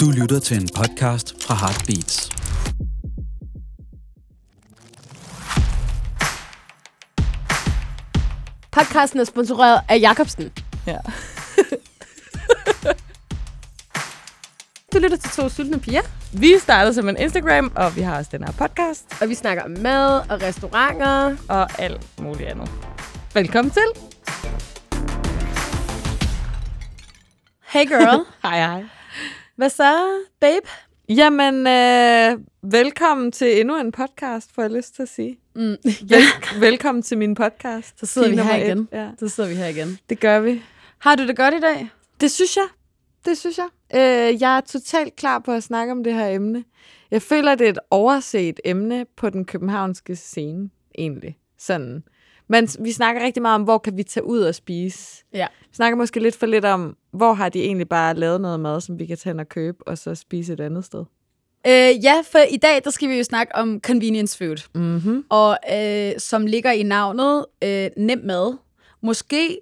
Du lytter til en podcast fra Heartbeats. Podcasten er sponsoreret af Jacobsen. Ja. Du lytter til to sultne piger, Vi startede som en Instagram, og vi har også den her podcast, og vi snakker om mad og restauranter. og alt muligt andet. Velkommen til. Hey girl. Hej, hej. Hvad så, babe? Jamen, øh, velkommen til endnu en podcast, får jeg lyst til at sige. Mm. Vel- velkommen til min podcast. Så sidder vi her et. igen. Ja, Så sidder vi her igen. det gør vi. Har du det godt i dag? Det synes jeg. Det synes jeg. Øh, jeg er totalt klar på at snakke om det her emne. Jeg føler, det er et overset emne på den københavnske scene, egentlig. Sådan. Men vi snakker rigtig meget om, hvor kan vi tage ud og spise. Ja. Vi snakker måske lidt for lidt om, hvor har de egentlig bare lavet noget mad, som vi kan tage ind og købe, og så spise et andet sted. Øh, ja, for i dag der skal vi jo snakke om convenience food. Mm-hmm. Og øh, som ligger i navnet øh, nem mad. Måske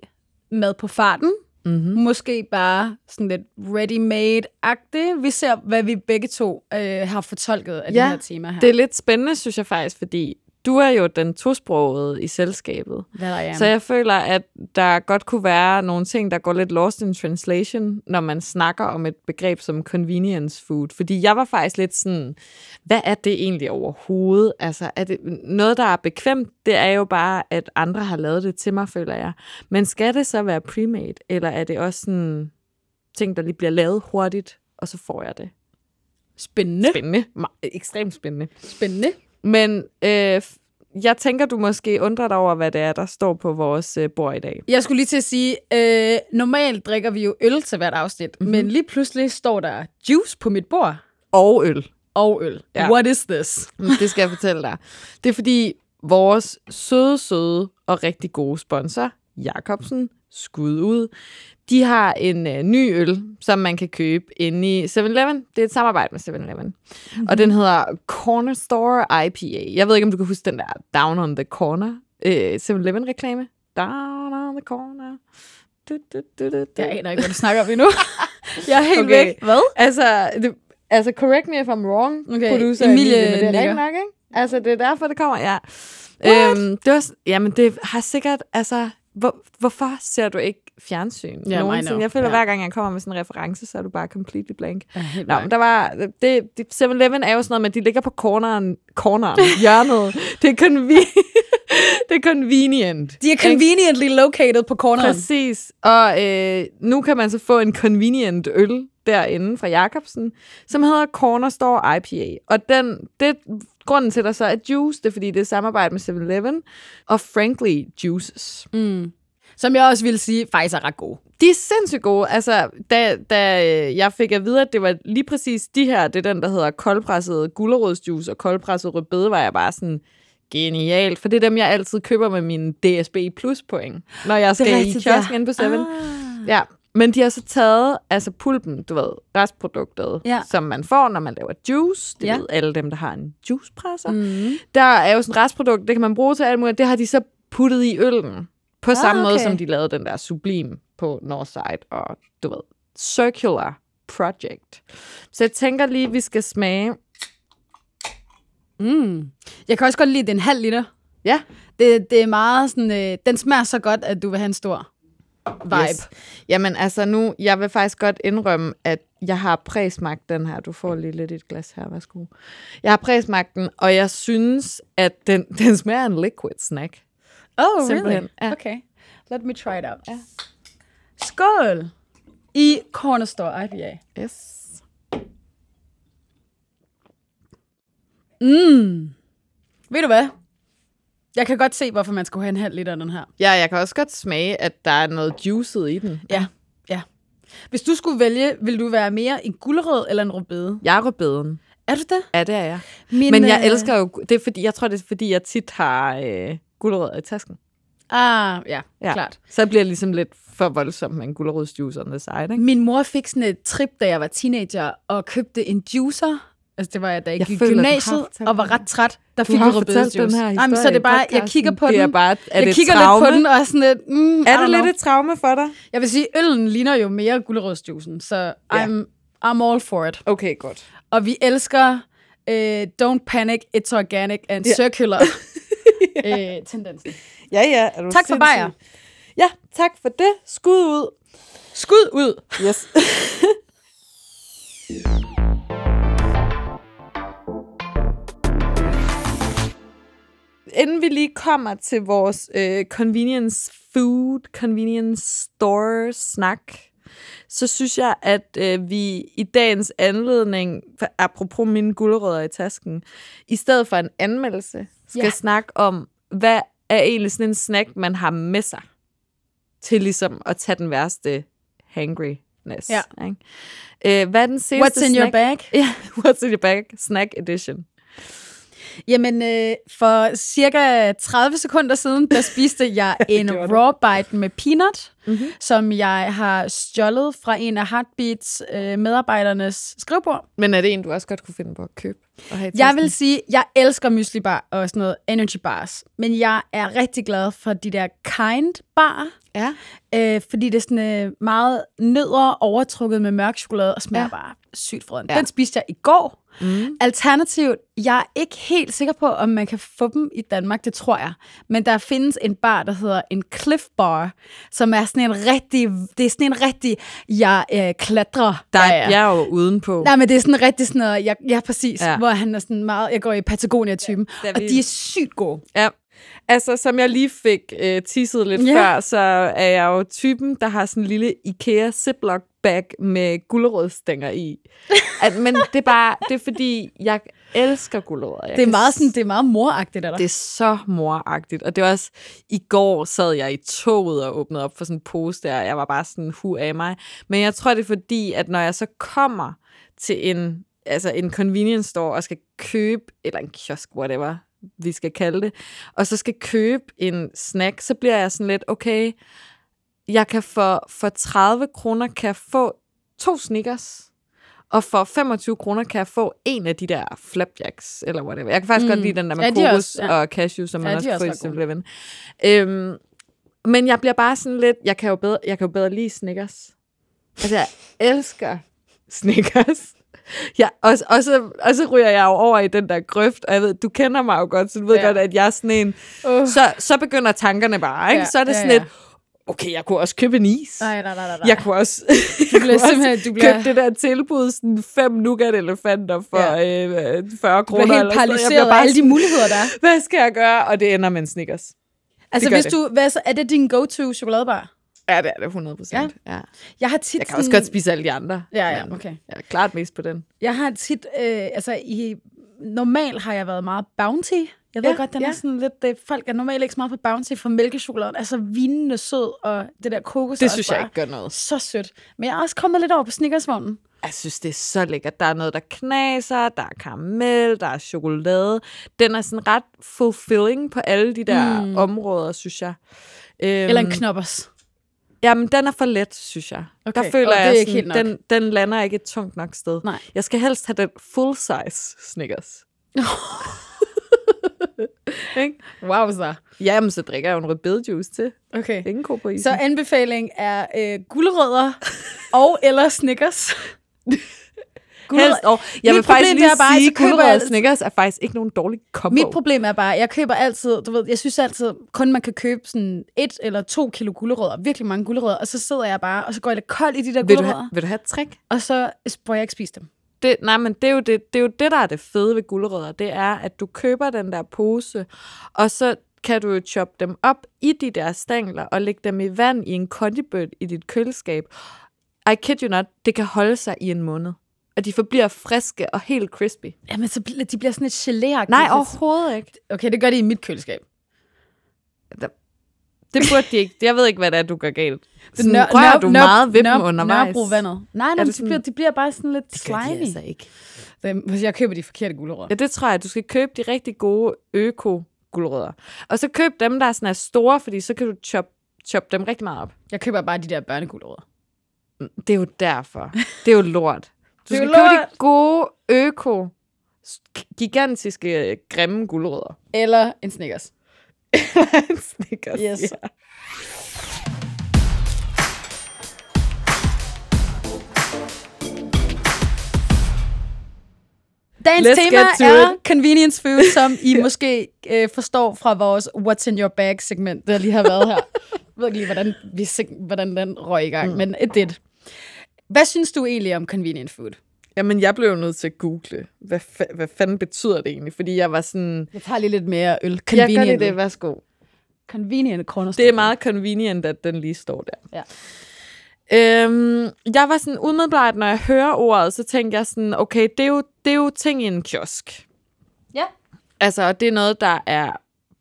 mad på farten. Mm-hmm. Måske bare sådan lidt ready-made-agtigt. Vi ser, hvad vi begge to øh, har fortolket af Ja, det her tema her. Det er lidt spændende, synes jeg faktisk, fordi du er jo den tosprogede i selskabet. Der er. Så jeg føler, at der godt kunne være nogle ting, der går lidt lost in translation, når man snakker om et begreb som convenience food. Fordi jeg var faktisk lidt sådan, hvad er det egentlig overhovedet? Altså, er det noget, der er bekvemt? Det er jo bare, at andre har lavet det til mig, føler jeg. Men skal det så være pre-made, eller er det også sådan ting, der lige bliver lavet hurtigt, og så får jeg det? Spændende. Spændende. Ekstremt spændende. Spændende. Men øh, jeg tænker, du måske undrer dig over, hvad det er, der står på vores øh, bord i dag. Jeg skulle lige til at sige, øh, normalt drikker vi jo øl til hvert afsnit, Mhm. mm-hmm. men lige pludselig står der juice på mit bord Og øl. og øl. Ja. What is this? Det skal jeg fortælle dig. Det er fordi vores søde, søde og rigtig gode sponsor, Jacobsen, skud ud, de har en øh, ny øl, som man kan købe inde i 7-Eleven. Det er et samarbejde med 7-Eleven. Mm-hmm. Og den hedder Corner Store IPA. Jeg ved ikke, om du kan huske den der Down on the Corner øh, 7-Eleven-reklame. Down on the corner. Du, du, du, du, du. Jeg aner ikke, hvad du snakker om endnu. jeg er helt Okay. væk. Hvad? Altså, det, altså, correct me if I'm wrong, Okay, producer Emilie Emilie, men det er rigtigt nok, ikke? Altså, det er derfor, det kommer, ja. Øhm, det var, jamen, det har sikkert, altså, hvor, hvorfor ser du ikke fjernsyn? I nogensinde? know. Jeg føler, Ja. hver gang jeg kommer med sådan en reference, så er du bare completely blank. Ja, Nå, men der var, det, det 7-Eleven er jo sådan noget med, at de ligger på corneren, corneren hjørnet. det, er conve- det er convenient. De er conveniently located på corneren. Præcis. Og øh, nu kan man så få en convenient øl derinde fra Jacobsen, som hedder Corner Store IPA. Og den, det, grunden til, at der så er juice, det er, fordi det er samarbejde med 7-Eleven og Frankly Juices. Mm. Som jeg også ville sige, faktisk er ret gode. De er sindssygt gode. Altså, da, da øh, jeg fik at vide, at det var lige præcis de her, det er den, der hedder koldpresset gulerodsjuice og koldpresset rødbede, var jeg bare sådan, genialt. For det er dem, jeg altid køber med mine DSB Plus point, når jeg skal i rigtigt, ja. kiosken inde på 7. Ah. Ja, men de har så taget altså pulpen, du ved, restproduktet, Ja. som man får, når man laver juice. Det Ja. ja. ved alle dem, der har en juicepresser. Mm. Mm. Der er jo sådan et restprodukt, det kan man bruge til alt muligt. Det har de så puttet i øllen. På ah, samme måde, okay. som de lavede den der Sublim på Northside og, du ved, Circular Project. Så jeg tænker lige, vi skal smage. Mm. Jeg kan også godt lide, at det er en halv liter. Ja, Det, det er meget sådan, øh, den smager så godt, at du vil have en stor vibe. Yes. Jamen altså nu, jeg vil faktisk godt indrømme, at jeg har præsmagt den her. Du får lige lidt et glas her, værsgo. Jeg har præsmagt den, og jeg synes, at den, den smager en liquid snack. Oh, Simpelthen, really? ja. Okay. Let me try it out. Ja. Skål! I Corner Store IPA. Yes. Mm. Ved du hvad? Jeg kan godt se, hvorfor man skulle have en halv liter af den her. Ja, jeg kan også godt smage, at der er noget juicet i den. Ja, ja. Hvis du skulle vælge, vil du være mere en gulerod eller en rødbede? Jeg er rødbeden. Er du det? Ja, det er jeg. Min, Men jeg øh, elsker jo, det er fordi, jeg tror, det er fordi, jeg tit har øh, gulerødder i tasken. Ah, ja, Ja. klart. Så bliver det ligesom lidt for voldsomt med en gulerodsjuice on the side, ikke? Min mor fik sådan et trip, da jeg var teenager, og købte en juicer. Altså, det var jeg, da jeg, Jeg gik i gymnasiet, og var ret træt. Der fik vi fortalt den her Nej, men så er det i bare, jeg kigger på Det er den. bare- er jeg kigger traume? lidt på den, og er sådan lidt, mm, Er det lidt et traume for dig? Jeg vil sige, øllen ligner jo mere gulerodsjuicen, så Ja. I'm, I'm all for it. Okay, godt. Og vi elsker øh, Don't Panic, It's Organic and Ja. Circular øh, tendensen. Ja, ja. Er du Tak for bajer. Ja, tak for det. Skud ud. Skud ud. Yes. Inden vi lige kommer til vores øh, convenience food, convenience store snak, så synes jeg, at øh, vi i dagens anledning, apropos mine gulerødder i tasken, i stedet for en anmeldelse, skal Ja. snakke om, hvad er egentlig sådan en snack, man har med sig til ligesom at tage den værste hangryness. Ja. Ikke? Øh, hvad er den seneste What's in your snack? bag? Ja, what's in your bag? Snack edition. Jamen, øh, for cirka 30 sekunder siden, der spiste jeg en raw bite med peanut, Mhm. som jeg har stjålet fra en af Heartbeats øh, medarbejdernes skrivebord. Men er det en, du også godt kunne finde på at købe? Og have Jeg vil sige, jeg elsker muesli bar og sådan noget energy bars, men jeg er rigtig glad for de der kind bar, Ja. øh, fordi det er sådan øh, meget nødder overtrukket med mørk chokolade og smager ja. Bare sygt frøden. Ja. Den spiste jeg i går. Mm. Alternativt, jeg er ikke helt sikker på, om man kan få dem i Danmark, det tror jeg. Men der findes en bar, der hedder en Cliff Bar, som er sådan en rigtig, det er sådan en rigtig, jeg øh, klatrer. Der er et bjerg udenpå. Nej, men det er sådan rigtig sådan noget, jeg, ja, præcis, Ja. hvor han er sådan meget, jeg går i Patagonia-typen, Ja, og de er sygt gode. Ja. Altså, som jeg lige fik øh, tisset lidt Ja. før, så er jeg jo typen, der har sådan en lille IKEA Ziploc bag med gulerødstænger i. At, men det er bare, det er fordi, jeg elsker gulerødder. Jeg Det er meget, sådan, det er meget moragtigt dig. Det er så moragtigt. Og det var også, i går sad jeg i toget og åbnede op for sådan en pose der, og jeg var bare sådan, hu af mig. Men jeg tror, det er fordi, at når jeg så kommer til en, altså en convenience store og skal købe, eller en kiosk, whatever vi skal kalde det, og så skal købe en snack, så bliver jeg sådan lidt, okay, jeg kan for, for 30 kroner kan jeg få to Snickers, og for 25 kroner kan jeg få en af de der flapjacks, eller whatever. Jeg kan faktisk mm. godt lide den der med Ja, kokos også- ja. og cashew, som man Ja, også også i ret gode. 7-Eleven. Øhm, men jeg bliver bare sådan lidt, jeg kan jo bedre, jeg kan jo bedre lide Snickers. Altså, jeg elsker Snickers. Ja, og, og, så, og så ryger jeg jo over i den der grøft, og jeg ved, du kender mig jo godt, så du ved Ja. godt, at jeg er sådan en, Uh. så, så begynder tankerne bare, ikke? Ja, så er det ja, sådan ja. lidt, okay, jeg kunne også købe en is. Nej, nej, nej, nej. Jeg kunne også, Du bliver simpelthen, du bliver, købe det der tilbud, sådan fem nougat-elefanter for Ja. øh, 40 du kroner. bliver helt noget. Jeg paralyseret bliver af bare alle de muligheder, der er. Hvad skal jeg gøre? Og det ender med en Snickers. Altså, hvis det. du, hvad, så, er det din go-to chokoladebar? Ja, det er det 100 procent. Ja. ja. Jeg har tit Jeg kan også godt spise alle de andre. Ja, ja, okay. Jeg er klart mest på den. Jeg har tit, øh, altså i, normalt har jeg været meget bounty. Jeg ved Ja, godt, den ja. er sådan lidt, det, folk er normalt ikke så meget på bounty for mælkechokoladen. Altså vinende sød, og det der kokos Det synes jeg ikke gør noget. Så sødt. Men jeg er også kommet lidt over på Snickersvognen. Jeg synes, det er så lækkert. Der er noget, der knaser, der er karamel, der er chokolade. Den er sådan ret fulfilling på alle de der mm. områder, synes jeg. Øhm, Eller en knoppers. Jamen, den er for let, synes jeg. Okay, Der føler er jeg, sådan, den, den lander ikke et tungt nok sted. Nej. Jeg skal helst have den full-size Snickers. Wow, så. Jamen, så drikker jeg jo en rødbedejuice til. Okay. Ingen ko på isen. Så anbefaling er øh, gulerødder og eller Snickers. Helst, og jeg Mit vil faktisk problem, lige det er bare, sige, så at jeg og Snickers er faktisk ikke nogen dårlig kombo. Mit problem er bare, jeg køber altid, du ved, jeg synes altid, kun man kan købe sådan et eller to kilo gulerødder, virkelig mange gulerødder, og så sidder jeg bare, og så går jeg lidt kold i de der vil, du gulerødder, have, vil du have et trick? og så får jeg ikke spise dem. Det, nej, men det er, jo det, det er jo det, der er det fede ved gulerødder. Det er, at du køber den der pose, og så kan du jo choppe dem op i de der stængler og lægge dem i vand i en kondibøt i dit køleskab. I kid you not, det kan holde sig i en måned. Og de forbliver friske og helt crispy. Jamen, så de bliver sådan et gelé Nej, overhovedet ikke. Okay, det gør de i mit køleskab. Det burde de ikke. Jeg ved ikke, hvad det er, du gør galt. Sådan, Nør- rører nør- du nør- meget ved dem nør- undervejs? Nørrebro vandet. Nej, nej, det de, sådan- bliver, de bliver bare sådan lidt Det slimy. altså ikke. Dem- Hvis jeg køber de forkerte gulerødder. Ja, det tror jeg. Du skal købe de rigtig gode øko gulerødder. Og så køb dem, der er, sådan er store, fordi så kan du chop, chop dem rigtig meget op. Jeg køber bare de der børnegulerødder. Det er jo derfor. Det er jo lort. Du Det er skal købe de gode øko, gigantiske, grimme gulerødder. Eller en Snickers. Snickers. Yes. Ja. Dagens Let's tema er it. convenience food, som I måske øh, forstår fra vores What's in your bag segment, der lige har været her. Jeg ved ikke lige, hvordan, vi, hvordan den røg i gang, mm. men it did. Hvad synes du egentlig om convenient food? Jamen, jeg blev jo nødt til at google, hvad, fa- hvad fanden betyder det egentlig? Fordi jeg var sådan, Jeg tager lige lidt mere øl. jeg gør lige Convenient. det, værsgo. Convenient corner Det er meget convenient, at den lige står der. Ja. Øhm, jeg var sådan umiddelbart, når jeg hører ordet, så tænkte jeg sådan, okay, det er jo, det er jo ting i en kiosk. Ja. Altså, og det er noget, der er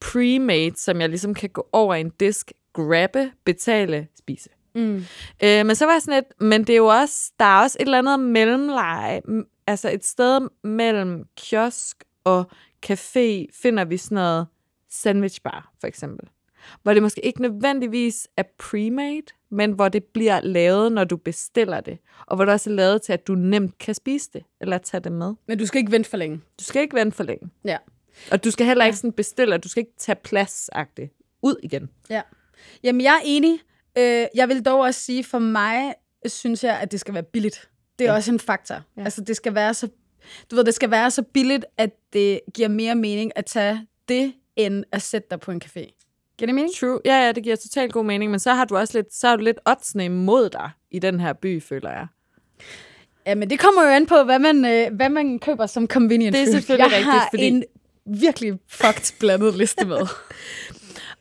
pre-made, som jeg ligesom kan gå over en disk, grabbe, betale, spise. Mm. Øh, men så var jeg sådan lidt, men det er jo også, der er også et eller andet mellemleje, altså et sted mellem kiosk og café, finder vi sådan noget sandwichbar, for eksempel. Hvor det måske ikke nødvendigvis er pre-made, men hvor det bliver lavet, når du bestiller det. Og hvor det også er lavet til, at du nemt kan spise det, eller tage det med. Men du skal ikke vente for længe. Du skal ikke vente for længe. Ja. Og du skal heller ikke sådan bestille, og du skal ikke tage plads ud igen. Ja. Jamen, jeg er enig. Øh, jeg vil dog også sige, for mig synes jeg, at det skal være billigt. Det er ja. Også en faktor. Ja. Altså, det skal være så du ved, det skal være så billigt, at det giver mere mening at tage det, end at sætte dig på en café. Giver det mening? True. Ja, ja, det giver totalt god mening, men så har du også lidt, så har du lidt oddsene imod dig i den her by, føler jeg. Ja, men det kommer jo an på, hvad man, øh, hvad man køber som convenient Det er food. selvfølgelig jeg rigtigt, fordi- en virkelig fucked blandet liste med.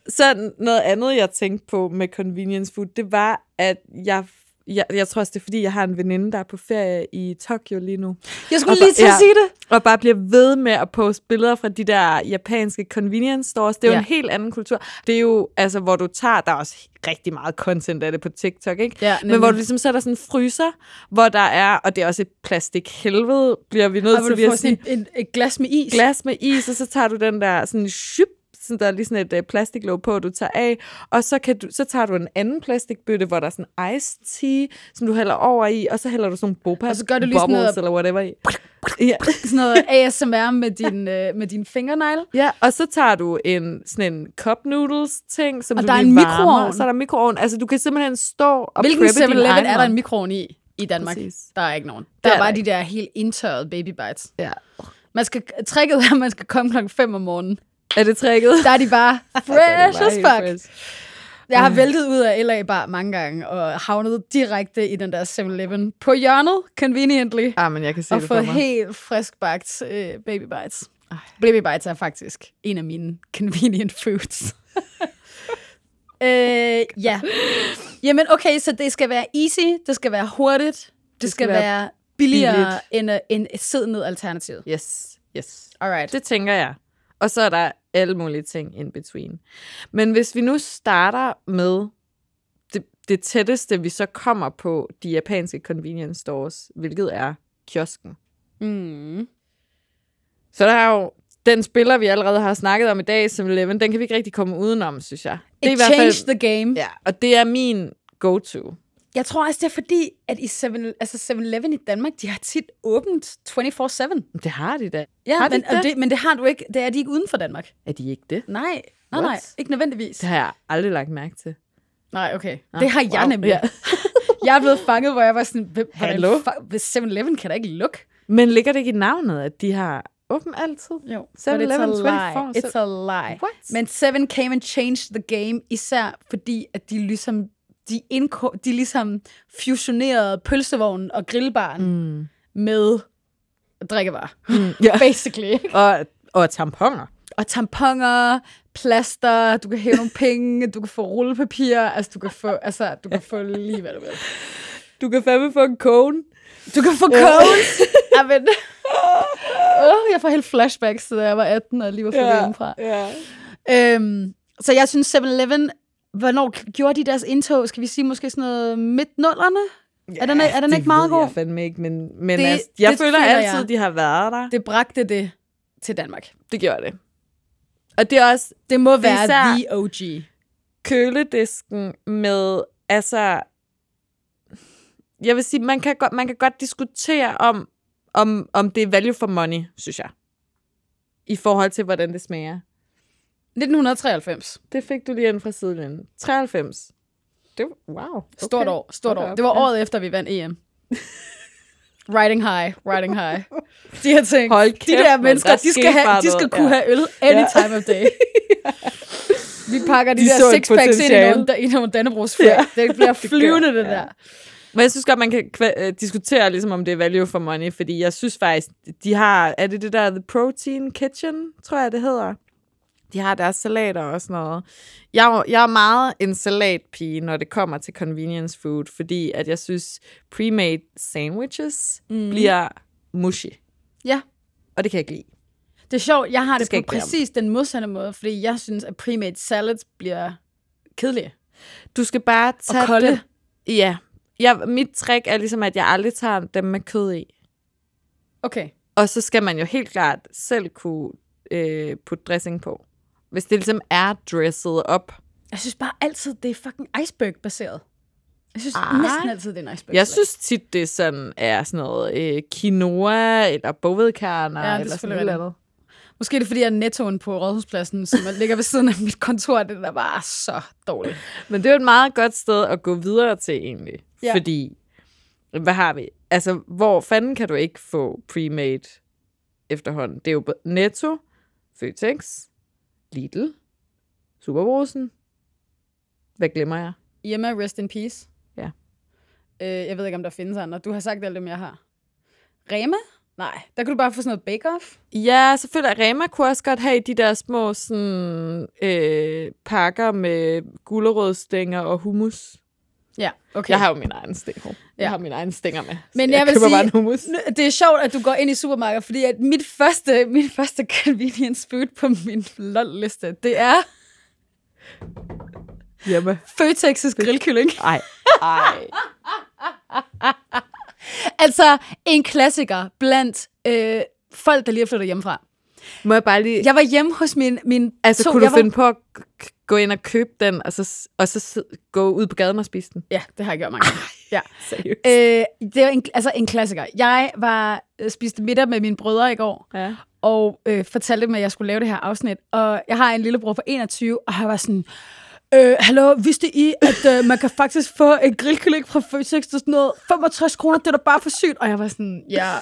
Så noget andet, jeg tænkte på med convenience food, det var, at jeg, jeg, jeg tror også, det er, fordi jeg har en veninde, der er på ferie i Tokyo lige nu. Jeg skulle Og lige til at ja. sige det. Og bare bliver ved med at poste billeder fra de der japanske convenience stores. Det er jo Ja. en helt anden kultur. Det er jo, altså, hvor du tager, der er også rigtig meget content af det på TikTok, ikke? Ja, Men hvor du ligesom sætter sådan en fryser, hvor der er, og det er også et plastik helvede, bliver vi nødt Og til du lige får at sige, sådan et, et, et glas med is. glas med is, og så tager du den der sådan shup, sådan der er lige sådan et uh, plastiklåg på, du tager af, og så, kan du, så tager du en anden plastikbøtte, hvor der er sådan iced tea, som du hælder over i, og så hælder du sådan nogle boba Og så gør du lige sådan noget- eller whatever i. Ja. Sådan noget ASMR med din, øh, med din fingernegle. ja, og så tager du en sådan en cup noodles ting, som Og du der er en varmer, mikroovn. så er der mikroovn. Altså, du kan simpelthen stå og Hvilken preppe din 7-Eleven egen er der en mikroovn i i Danmark? Præcis. Der er ikke nogen. Det Der er er bare der de der helt indtørrede baby bites. Ja. Man skal, tricket er, at man skal komme klokken 5 om morgenen. Er det tricket? Der er de bare fresh as fuck. Fresh. Jeg har væltet ud af LA bar mange gange, og havnet direkte i den der 7-Eleven på hjørnet, conveniently, Ah, men jeg kan se og det fået helt frisk bagt øh, baby bites. Baby bites er faktisk en af mine convenient foods. øh, ja. Jamen okay, så det skal være easy, det skal være hurtigt, det, det skal, skal være, være billigere billigt. end, øh, end et sid ned alternativ. Yes, yes. Alright. Det tænker jeg. Og så er der alle mulige ting in between. Men hvis vi nu starter med det, det tætteste, vi så kommer på de japanske convenience stores, hvilket er kiosken. Mm. Så der er jo den spiller, vi allerede har snakket om i dag, som Eleven, den kan vi ikke rigtig komme udenom, synes jeg. Det er It i hvert changed fald, the game. ja, og det er min go-to. Jeg tror også, det er fordi, at i 7, altså 7-Eleven i Danmark, de har tit åbent 24-7. Det har de da. Ja, Har de men, det? det, men det har du ikke. Det er de ikke uden for Danmark. Er de ikke det? Nej, nej, nej. Ikke nødvendigvis. Det har jeg aldrig lagt mærke til. Nej, okay. Ah, det har jeg wow. nemlig. Ja. jeg er blevet fanget, hvor jeg var sådan, "Hvem- hvordan Hallo? fa- hvis 7-Eleven kan da ikke lukke. Men ligger det ikke i navnet, at de har åben altid? Jo, 7-Eleven but it's a 24/7. lie. It's a lie. What? Men 7 came and changed the game, især fordi, at de ligesom, de, indko- de ligesom fusionerede pølsevognen og grillbaren mm. med drikkevarer. Mm, ja. Basically. Og, og tamponer. Og tamponer, plaster, du kan hæve nogle penge, du kan få rullepapir, altså du kan få, altså, du kan få lige hvad du vil. Du kan fandme få en cone. Du kan få cones. Amen. oh, jeg får helt flashbacks til, da jeg var 18 og lige var flyttet ja. hjemmefra. ja. Øhm, så jeg synes 7-Eleven, hvornår gjorde de deres indtog? Skal vi sige måske sådan noget midt-nullerne? er den, er den det ikke meget god? jeg fandme ikke, men, men Det- altså, jeg det føler altid, jeg. de har været der. Det, bragte det til Danmark. det gjorde det. Og det er også Det må være the OG. køledisken med, altså, jeg vil sige, man kan godt, man kan godt diskutere om, om, om det er value for money, synes jeg. I forhold til, hvordan det smager. 1993. Det fik du lige ind fra sidelinjen. 93. Det var, wow. Okay. Stort år. Stort Hold år. Det var Ja. året efter, vi vandt EM. Riding high, riding high. De her ting. Hold de kæft, der mand, mennesker, der de skal, have, de skal kunne Ja. have øl any Ja. time of day. Vi pakker de, De der sixpacks ind i nogle, i nogle Dannebrogsflag. Ja. Det bliver Det flyvende, det ja. der. Men jeg synes godt, man kan kva- øh, diskutere, ligesom, om det er value for money, fordi jeg synes faktisk, de har, er det det der The Protein Kitchen, tror jeg, det hedder? De har deres salater og sådan noget. Jeg, er jeg er meget en salatpige, når det kommer til convenience food, fordi at jeg synes, pre-made sandwiches mm. bliver mushy. Ja. Og det kan jeg ikke lide. Det er sjovt, jeg har Det det, på præcis den modsatte måde, fordi jeg synes, at pre-made salads bliver kedelige. Du skal bare tage kolde. det. Ja. Jeg, mit trick er ligesom, at jeg aldrig tager dem med kød i. Okay. Og så skal man jo helt klart selv kunne øh, putte dressing på. Hvis det ligesom er dresset op. Jeg synes bare altid, det er fucking iceberg-baseret. Jeg synes Ej. næsten altid, det er en iceberg. Jeg synes tit, det sådan er sådan noget øh, quinoa eller bovedkerner Ja, det er eller sådan noget. Måske er det, fordi jeg er nettoen på Rådhuspladsen, som ligger ved siden af mit kontor. Det der bare er så dårligt. Men det er jo et meget godt sted at gå videre til egentlig. Ja. Fordi, hvad har vi? Altså, hvor fanden kan du ikke få pre-made efterhånden? Det er jo Netto, Føtex, Lidl, Superbrusen. Hvad glemmer jeg? Irma, rest in peace. Ja. Øh, jeg ved ikke, om der findes andre. Du har sagt alt dem, jeg har. Rema? Nej, der kan du bare få sådan noget bake-off. Ja, selvfølgelig. Rema kunne også godt have de der små sådan, øh, pakker med gulerødstænger og hummus. Ja, okay. Jeg har jo min egen stænger. Ja. Jeg har min egen stænger med. Men så jeg vil sige- bare en hummus. Det er sjovt, at du går ind i supermarkedet, fordi at mit første, mit første convenience food på min lol-liste, det er Hjemme. Føtex's grillkylling. Ej. Ej. Altså en klassiker blandt øh, folk, der lige er flyttet hjemmefra. Må jeg bare lige... Jeg var hjemme hos min, min Altså, to, kunne du jeg var, finde på at gå ind og købe den, og så, og så gå ud på gaden og spise den? Ja, det har jeg gjort mange gange. Ja. Seriøst. Øh, det er en, altså en klassiker. Jeg var øh, spiste middag med mine brødre i går, Ja. og øh, fortalte dem, at jeg skulle lave det her afsnit. Og jeg har en lillebror på 21, og han var sådan, øh, hallo, vidste I, at øh, man kan faktisk få en grillkylling fra Føtex til sådan noget 65 kroner, det er da bare for sygt. Og jeg var sådan, ja,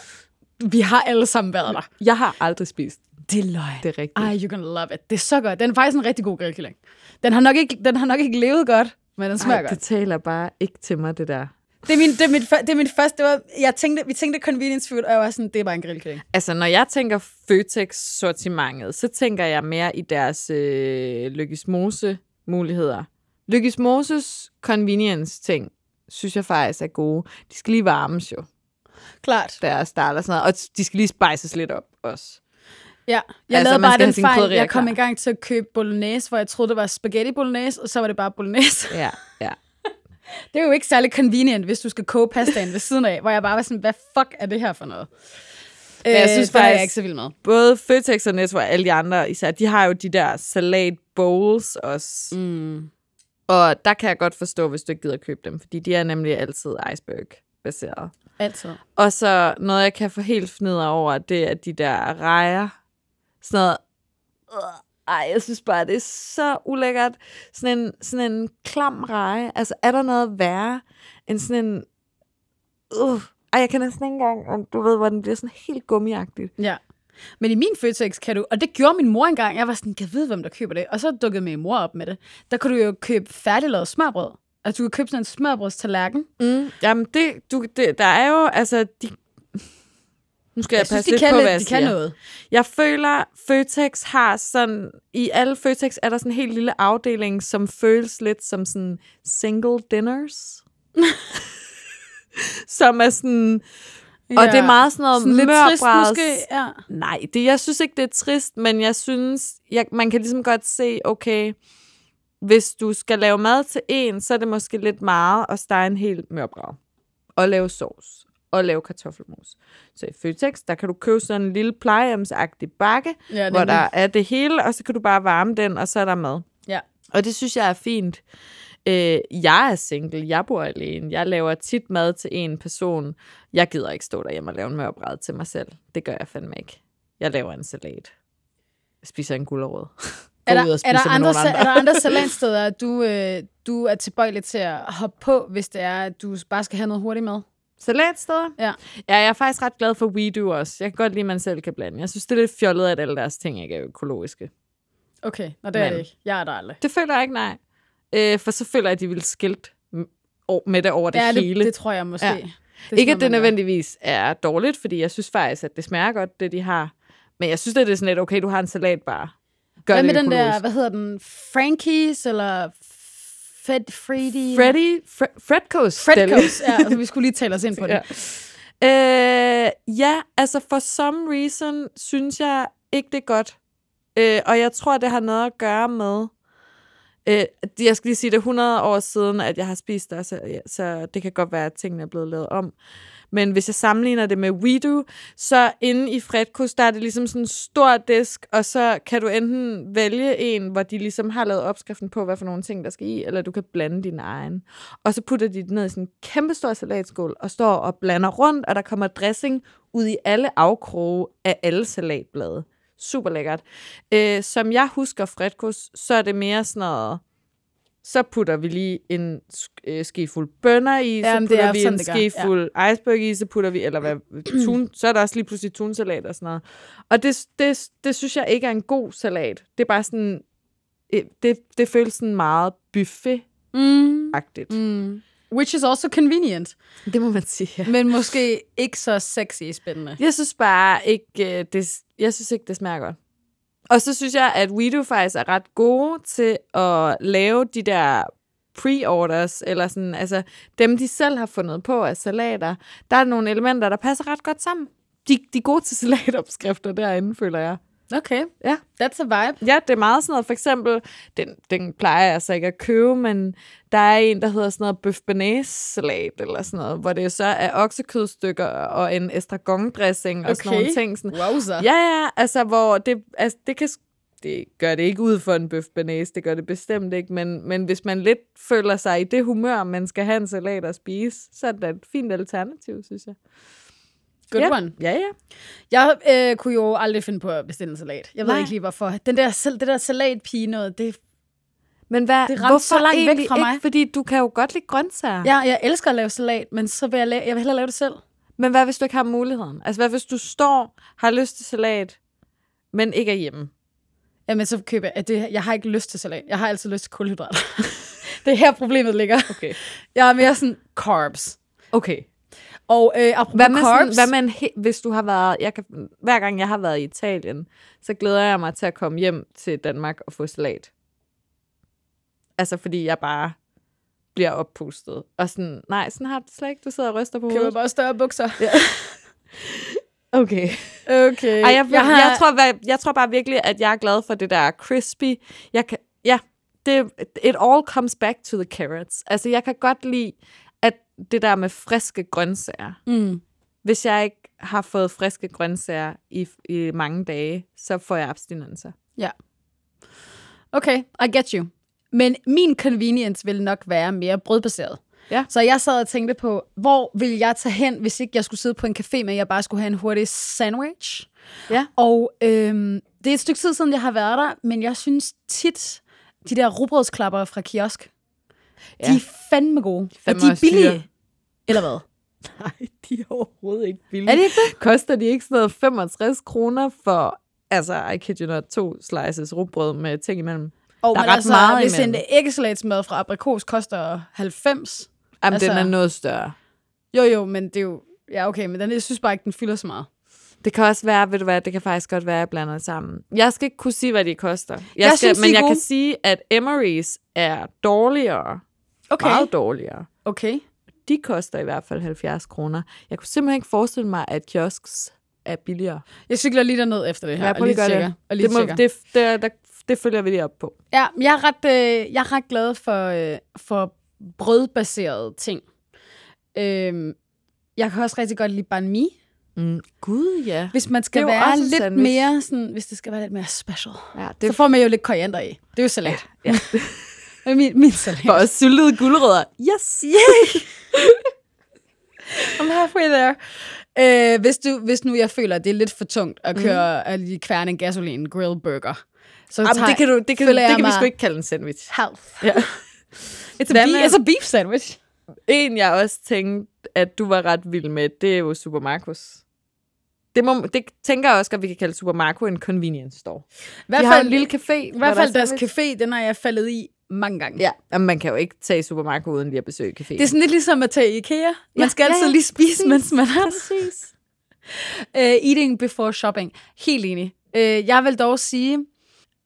vi har alle sammen været der. Jeg har aldrig spist. Det er løgn. Det er rigtigt. Ej, you're gonna love it. Det er så godt. Den er faktisk en rigtig god grillkylling. Den har nok ikke, den har nok ikke levet godt, men den smager Ej, godt. det taler bare ikke til mig, det der. Det er min, det er mit, det er mit første, det var, jeg tænkte, vi tænkte convenience food, og jeg var sådan, det er bare en grillkylling. Altså, når jeg tænker Føtex-sortimentet, så tænker jeg mere i deres øh, Lykkes Mose muligheder. Lykkes Moses convenience-ting, synes jeg faktisk er gode. De skal lige varmes jo, Klart. der starter sådan noget. Og de skal lige spices lidt op også. Ja, jeg Altså, lavede bare den fejl, jeg kom i gang til at købe bolognese, hvor jeg troede, det var spaghetti bolognese, og så var det bare bolognese. Ja, ja. Det er jo ikke særlig convenient, hvis du skal koge pastaen ved siden af, hvor jeg bare var sådan, hvad fuck er det her for noget? Men jeg jeg synes synes den er jeg faktisk- ikke så vild med. Både Føtex og Netto og alle de andre især, de har jo de der salat bowls også. Mm. Og der kan jeg godt forstå, hvis du ikke gider købe dem, fordi de er nemlig altid iceberg-baseret. Altid. Og så noget, jeg kan få helt fnidder over, det er de der rejer. Sådan noget. Øh, Ej, jeg synes bare, det er så ulækkert. Sådan en, sådan en klam reje. Altså, er der noget værre end sådan en... Uh, ej, jeg kan næsten ikke engang, om du ved, hvor den bliver sådan helt gummiagtigt. Ja. Men i min Føtex kan du, og det gjorde min mor engang, jeg var sådan, kan jeg vide, hvem der køber det? Og så dukkede min mor op med det. Der kunne du jo købe færdiglavet smørbrød. Altså, du kan købe sådan en smørbrødstallerken. Mm. Jamen, det, du, det, der er jo, altså, de... Nu skal jeg, Jeg synes, passe de lidt kan, på, hvad jeg de kan siger. noget. Jeg føler, Føtex har sådan... I alle Føtex er der sådan en helt lille afdeling, som føles lidt som sådan single dinners. som er sådan... Og det er meget sådan noget sådan lidt trist måske. Ja. Nej, det, jeg synes ikke, det er trist, men jeg synes, jeg, man kan ligesom godt se, okay, hvis du skal lave mad til en, så er det måske lidt meget at stege en hel mørbrad. Og lave sovs. Og lave kartoffelmos. Så i Føtex, der kan du købe sådan en lille plejehjemsagtig bakke, Ja, hvor der er det hele, og så kan du bare varme den, og så er der mad. Ja. Og det synes jeg er fint. Øh, jeg er single, jeg bor alene, jeg laver tit mad til en person. Jeg gider ikke stå derhjemme og lave en mørbræd til mig selv. Det gør jeg fandme ikke. Jeg laver en salat. Jeg spiser en gulerod. Er der, er, der andre, andre. er der andre salatsteder, du, øh, du er tilbøjelig til at hoppe på, hvis det er, at du bare skal have noget hurtigt med? Salatsteder? Ja. Ja, jeg er faktisk ret glad for WeDo også. Jeg kan godt lide, at man selv kan blande. Jeg synes, det er lidt fjollet, at alle deres ting ikke er økologiske. Okay, og det er Men- det ikke. Jeg er der aldrig. Det føler jeg ikke, nej. Øh, for så føler jeg, at de vil skilt med det over det ja, hele. det, det tror jeg måske. Ja. Det Det ikke, at det nødvendigvis er dårligt, fordi jeg synes faktisk, at det smager godt, det de har. Men jeg synes, at det er sådan lidt, okay, du har en salatbar. Gør Hvad det med den der, hvad hedder den, Frankies, eller Fed Freddy? Freddy, Fre- Fredco's. Fredco's, ja, altså, vi skulle lige tale os ind på det. Ja. Øh, ja, altså for some reason synes jeg ikke, det er godt. Øh, og jeg tror, det har noget at gøre med... Øh, jeg skal lige sige, det er 100 år siden, at jeg har spist der, så, ja, så det kan godt være, at tingene er blevet lavet om. Men hvis jeg sammenligner det med WeDo, så inde i Fredkos, der er det ligesom sådan en stor disk, og så kan du enten vælge en, hvor de ligesom har lavet opskriften på, hvad for nogle ting, der skal i, eller du kan blande din egen. Og så putter de det ned i sådan en kæmpe stor salatskål, og står og blander rundt, og der kommer dressing ud i alle afkroge af alle salatblade. Super lækkert. Øh, som jeg husker Fredkos, så er det mere sådan noget, så putter vi lige en øh, skefuld bønner i, så Jamen, det putter er vi sådan, en gør, ja. skefuld iceberg i, så putter vi, eller hvad, tun, så er der også lige pludselig tunsalat og sådan noget. Og det, det, det synes jeg ikke er en god salat. Det er bare sådan, øh, det, det føles sådan meget buffet-agtigt. Mm. Mm. Which is also convenient, Det må man sige, ja. men måske ikke så sexy spændende. Jeg synes bare ikke, øh, det, jeg synes ikke, det smager godt. Og så synes jeg, at WeDo faktisk er ret gode til at lave de der pre-orders, eller sådan, altså dem, de selv har fundet på af salater. Der er nogle elementer, der passer ret godt sammen. De, de er gode til salatopskrifter derinde, føler jeg. Okay, Ja. that's a vibe. Ja, det er meget sådan noget. For eksempel, den, den plejer jeg så ikke at købe, men der er en, der hedder sådan noget bøf salat eller sådan noget, hvor det så er oksekødstykker og en estragon-dressing og sådan Okay. nogle ting. Sådan. Wowza. Ja, ja, altså hvor det, altså, det kan det gør det ikke ud for en bøf det gør det bestemt ikke, men, men hvis man lidt føler sig i det humør, man skal have en salat at spise, så er det et fint alternativ, synes jeg. Good ja. one. Ja, ja. Jeg øh, kunne jo aldrig finde på at bestille en salat. Jeg ved Nej. ikke lige hvorfor. Den der, det der salatpige noget, det, Men hvad, Det ramte så langt væk fra mig. Ikke, fordi du kan jo godt lide grøntsager. ja, jeg elsker at lave salat, men så vil jeg, lave, jeg vil hellere lave det selv. Men hvad hvis du ikke har muligheden? Altså hvad hvis du står, har lyst til salat, men ikke er hjemme? Jamen, så køber jeg, det, jeg har ikke lyst til salat. Jeg har altid lyst til kulhydrater. det er her problemet ligger. Okay. Jeg er mere sådan carbs. Okay. Og øh, Hvad med, sådan, hvad med en hvis du har været, jeg kan, hver gang jeg har været i Italien, så glæder jeg mig til at komme hjem til Danmark og få salat. Altså fordi jeg bare bliver oppustet. Og sådan, nej, sådan har du slet ikke. Du sidder og ryster på køber hovedet. bare større bukser. Okay. Okay. Ej, jeg, jeg, har, jeg, tror, hvad- jeg tror bare virkelig, at jeg er glad for det der crispy. Jeg kan, ja, det, it all comes back to the carrots. Altså, jeg kan godt lide, det der med friske grøntsager. Mm. Hvis jeg ikke har fået friske grøntsager i, i mange dage, så får jeg abstinenser. Ja. Okay, I get you. Men min convenience vil nok være mere brødbaseret. Ja. Så jeg sad og tænkte på, hvor vil jeg tage hen, hvis ikke jeg skulle sidde på en café, men jeg bare skulle have en hurtig sandwich. Ja. Og øhm, det er et stykke tid siden, jeg har været der, men jeg synes tit, de der rugbrødsklapper fra kiosk, ja. De er fandme gode. Fandme og de er billige. dyre. Eller hvad? Nej, de er overhovedet ikke billige. Er det ikke det? Koster de ikke sådan noget 65 kroner for, altså, I kid you not, to slices rugbrød med ting imellem? Og Der er ret altså, meget hvis en imellem. æggesalatsmad fra aprikos koster 90. Jamen, Altså- den er noget større. Jo, jo, men det er jo... Ja, okay, men den, jeg synes bare ikke, den fylder så meget. Det kan også være, ved du hvad, det kan faktisk godt være, at jeg blander sammen. Jeg skal ikke kunne sige, hvad de koster. Jeg, Jeg skal, synes, de men jeg gode. kan sige, at Emery's er dårligere. Okay. Meget dårligere. Okay. De koster i hvert fald 70 kroner. Jeg kunne simpelthen ikke forestille mig, at kiosks er billigere. Jeg cykler lige derned efter det her. Ja, og prøv lige lige gøre tjekker. det. Og lige Det, må, det, det, der, det følger vi lige op på. Ja, jeg er ret, øh, jeg er ret glad for, øh, for brødbaserede ting. Øhm, jeg kan også rigtig godt lide banh mi. Mm. Gud, ja. Hvis man skal Det være lidt sandwich. mere sådan, hvis det skal være lidt mere special. ja Det så får man jo lidt koriander i. Det er jo salat. Ja. ja. min, min salat. For os syltede guldrødder. Yes! Yay! I'm halfway there. Øh, hvis, du, hvis nu jeg føler, at det er lidt for tungt at køre mm. at lige kværne en gasolin grill burger, så Jamen, tager- det kan, du, det kan, det kan vi sgu ikke kalde en sandwich. Health. Ja. It's a, beef, it's a beef sandwich. En, jeg også tænkte, at du var ret vild med, det er jo Supermarcos. Det, må, det tænker jeg også, at vi kan kalde Supermarco en convenience store. I hvert fald, en lille café. I hvert fald deres café, den har jeg faldet i mange gange. Ja, jamen, man kan jo ikke tage i Supermarco uden lige at besøge caféen. Det er sådan lidt ligesom at tage i IKEA. Man Ja, skal ja, altid ja, lige spise, præcis. mens man er Præcis. Uh, eating before shopping. Helt enig. Uh, jeg vil dog sige,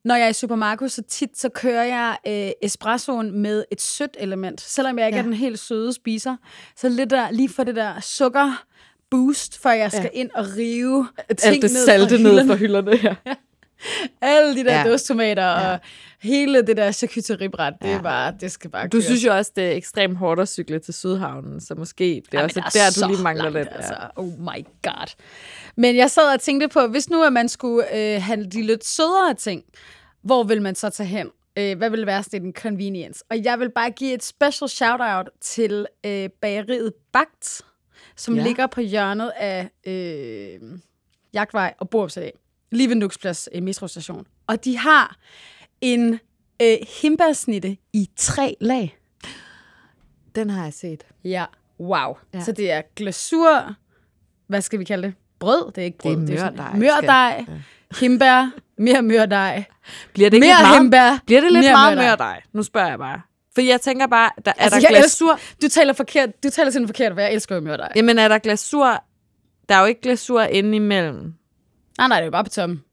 når jeg er i supermarked, så tit så kører jeg uh, espressoen med et sødt element. Selvom jeg ikke Ja. ja. er den helt søde spiser. Så lidt der, lige for det der sukker boost, før jeg skal Ja. ja. ind og rive Alt ting det ned salte fra ned fra hylderne her. Alle de der Ja. ja. dåstomater Ja. og hele det der charcuteriebræt, det, Ja. er bare, det skal bare Du synes jo også, det er ekstremt hårdt at cykle til Sydhavnen, så måske det er Jamen, også der der, er du lige mangler langt, lidt. Altså. Oh my god. Men jeg sad og tænkte på, hvis nu at man skulle øh, have de lidt sødere ting, hvor vil man så tage hen? Øh, hvad vil være sådan en convenience? Og jeg vil bare give et special shout-out til øh, bageriet Bagt, som Ja. ja. ligger på hjørnet af øh, Jagtvej og Borupsallé. Lige ved Nuksplads øh, metrostation. Og de har en øh, himbærsnitte i tre lag. Den har jeg set. Ja, wow. Ja. Ja. Så det er glasur, hvad skal vi kalde det? Brød? Det er ikke brød. Det er sådan- mørdej, Mørdej, himbær, mere mørdej, Bliver det ikke mere lidt meget, himbær. bliver det lidt mere meget mørdej. mørdej? Nu spørger jeg bare. For jeg tænker bare, der, er Altså, der glasur? Du taler forkert. Du taler simpelthen forkert, for jeg elsker jo mørdej. Jamen er der glasur? Der er jo ikke glasur inde imellem. Nej, nej, det er jo bare på toppen.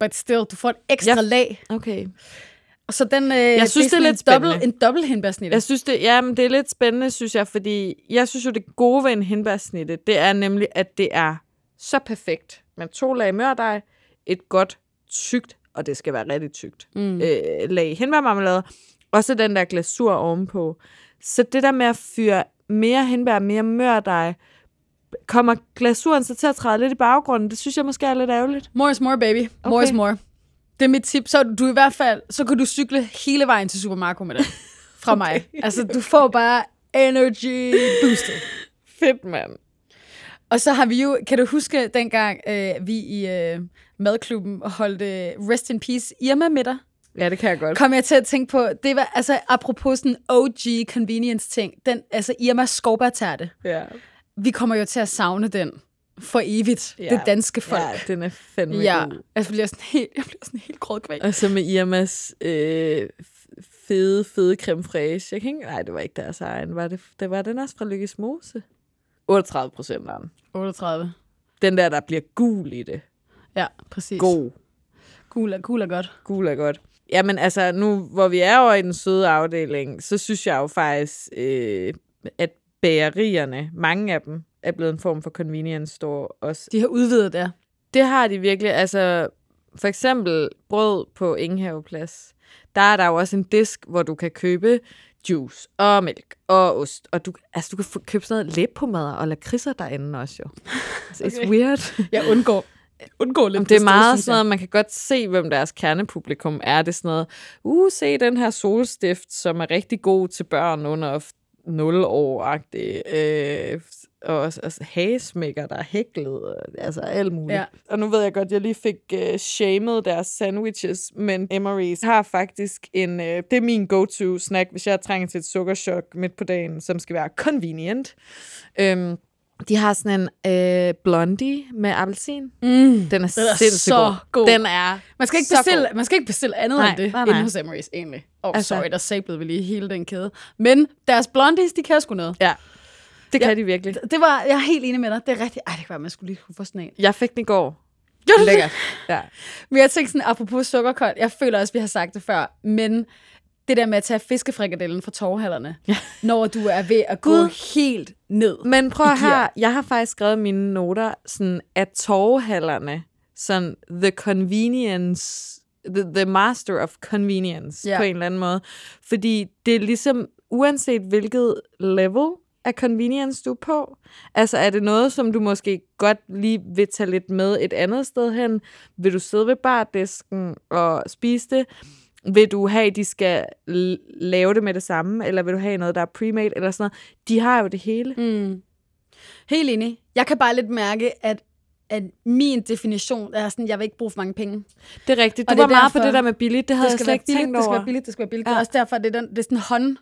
But still, du får et ekstra ja. lag. Okay. Og så den, øh, jeg synes, det er sådan lidt en dobbelt, en dobbelt hindbærsnitte. Jeg synes, det, ja, men det er lidt spændende, synes jeg, fordi jeg synes jo, det gode ved en hindbærsnitte, det er nemlig, at det er så perfekt. Med to lag mørdej, et godt tykt, og det skal være rigtig tykt, mm. øh, lag hindbærmarmelade, og så den der glasur ovenpå. Så det der med at fyre mere hindbær, mere mørdej, kommer glasuren så til at træde lidt i baggrunden. Det synes jeg måske er lidt ærgerligt. More is more, baby. More Okay. is more. Det er mit tip. Så du i hvert fald, så kan du cykle hele vejen til Supermarco med den. Fra okay. mig. Altså, du får bare energy boosted. Fedt, mand. Og så har vi jo, kan du huske dengang øh, vi i øh, madklubben holdt øh, Rest in Peace Irma med dig? Ja, det kan jeg godt. Kom jeg til at tænke på, det var altså apropos sådan OG convenience ting, den, altså Irmas skovbærtærte. Ja. Vi kommer jo til at savne den for evigt, Ja. det danske folk. ja, den er fandme Ja, god. jeg bliver sådan helt, jeg bliver sådan helt grådkvæg. Og så med Irmas øh, fede, fede creme fraiche. Jeg kan ikke, nej, det var ikke deres egen. Var det, det var den også fra Lykkes Mose? 38 procent af den. 38. Den der, der bliver gul i det. Ja, præcis. God. Gul er, gul er godt. Gul er godt. Jamen altså, nu hvor vi er over i den søde afdeling, så synes jeg jo faktisk, øh, at bagerierne, mange af dem, er blevet en form for convenience store også. De har udvidet det. Det har de virkelig. Altså, for eksempel brød på Ingehaveplads. Der er der jo også en disk, hvor du kan købe juice og mælk og ost. Og du, altså, du kan få, købe sådan noget læbpomade og lakridser derinde også jo. Altså, It's Okay. weird. Jeg undgår, undgår lidt Jamen, det er meget sådan noget, man kan godt se, hvem deres kernepublikum er. Det er sådan noget, uh, se den her solstift, som er rigtig god til børn under 0 år-agtig. Øh, og, og hagesmækker, der er hæklet, og, altså alt muligt. Ja. Og nu ved jeg godt, jeg lige fik uh, shamed deres sandwiches, men Emery's har faktisk en, uh, det er min go-to snack, hvis jeg trænger til et sukkerchok midt på dagen, som skal være convenient. Øhm, de har sådan en øh, blondie med appelsin. Mm. Den er, Den er sindssygt så god. god. Den er Man skal ikke bestille, god. man skal ikke bestille andet Nej, end det nej, nej, hos Emery's, egentlig. Oh, Altså- sorry, der sablede vi lige hele den kæde. Men deres blondies, de kan sgu noget. Ja, det kan Ja. de virkelig. Det var, jeg er helt enig med dig. Det er rigtigt. Ej, det kan være, man skulle lige kunne få sådan en. Jeg fik den i går. Lækkert. Ja. Men jeg tænkte sådan, apropos sukkerkold, jeg føler også, vi har sagt det før, men det der med at tage fiskefrikadellen fra torvhallerne, ja. når du er ved at gå Gud. helt ned. Men prøv høre, jeg har faktisk skrevet mine noter, sådan at torvehallerne, sådan the convenience, the, the master of convenience, Ja. på en eller anden måde. Fordi det er ligesom, uanset hvilket level af convenience du er på, altså er det noget, som du måske godt lige vil tage lidt med et andet sted hen? Vil du sidde ved bardisken og spise det? Vil du have, at de skal lave det med det samme, eller vil du have noget, der er pre-made, eller sådan noget? De har jo det hele. Mm. Helt enig. Jeg kan bare lidt mærke, at, at min definition er sådan, jeg vil ikke bruge for mange penge. Det er rigtigt. Du Og det var meget på det der med billigt. Det havde det jeg slet ikke billigt, tænkt det skal over. være billigt, det skal være billigt. Ja. Det er også derfor, det er, den, det er sådan en hånd,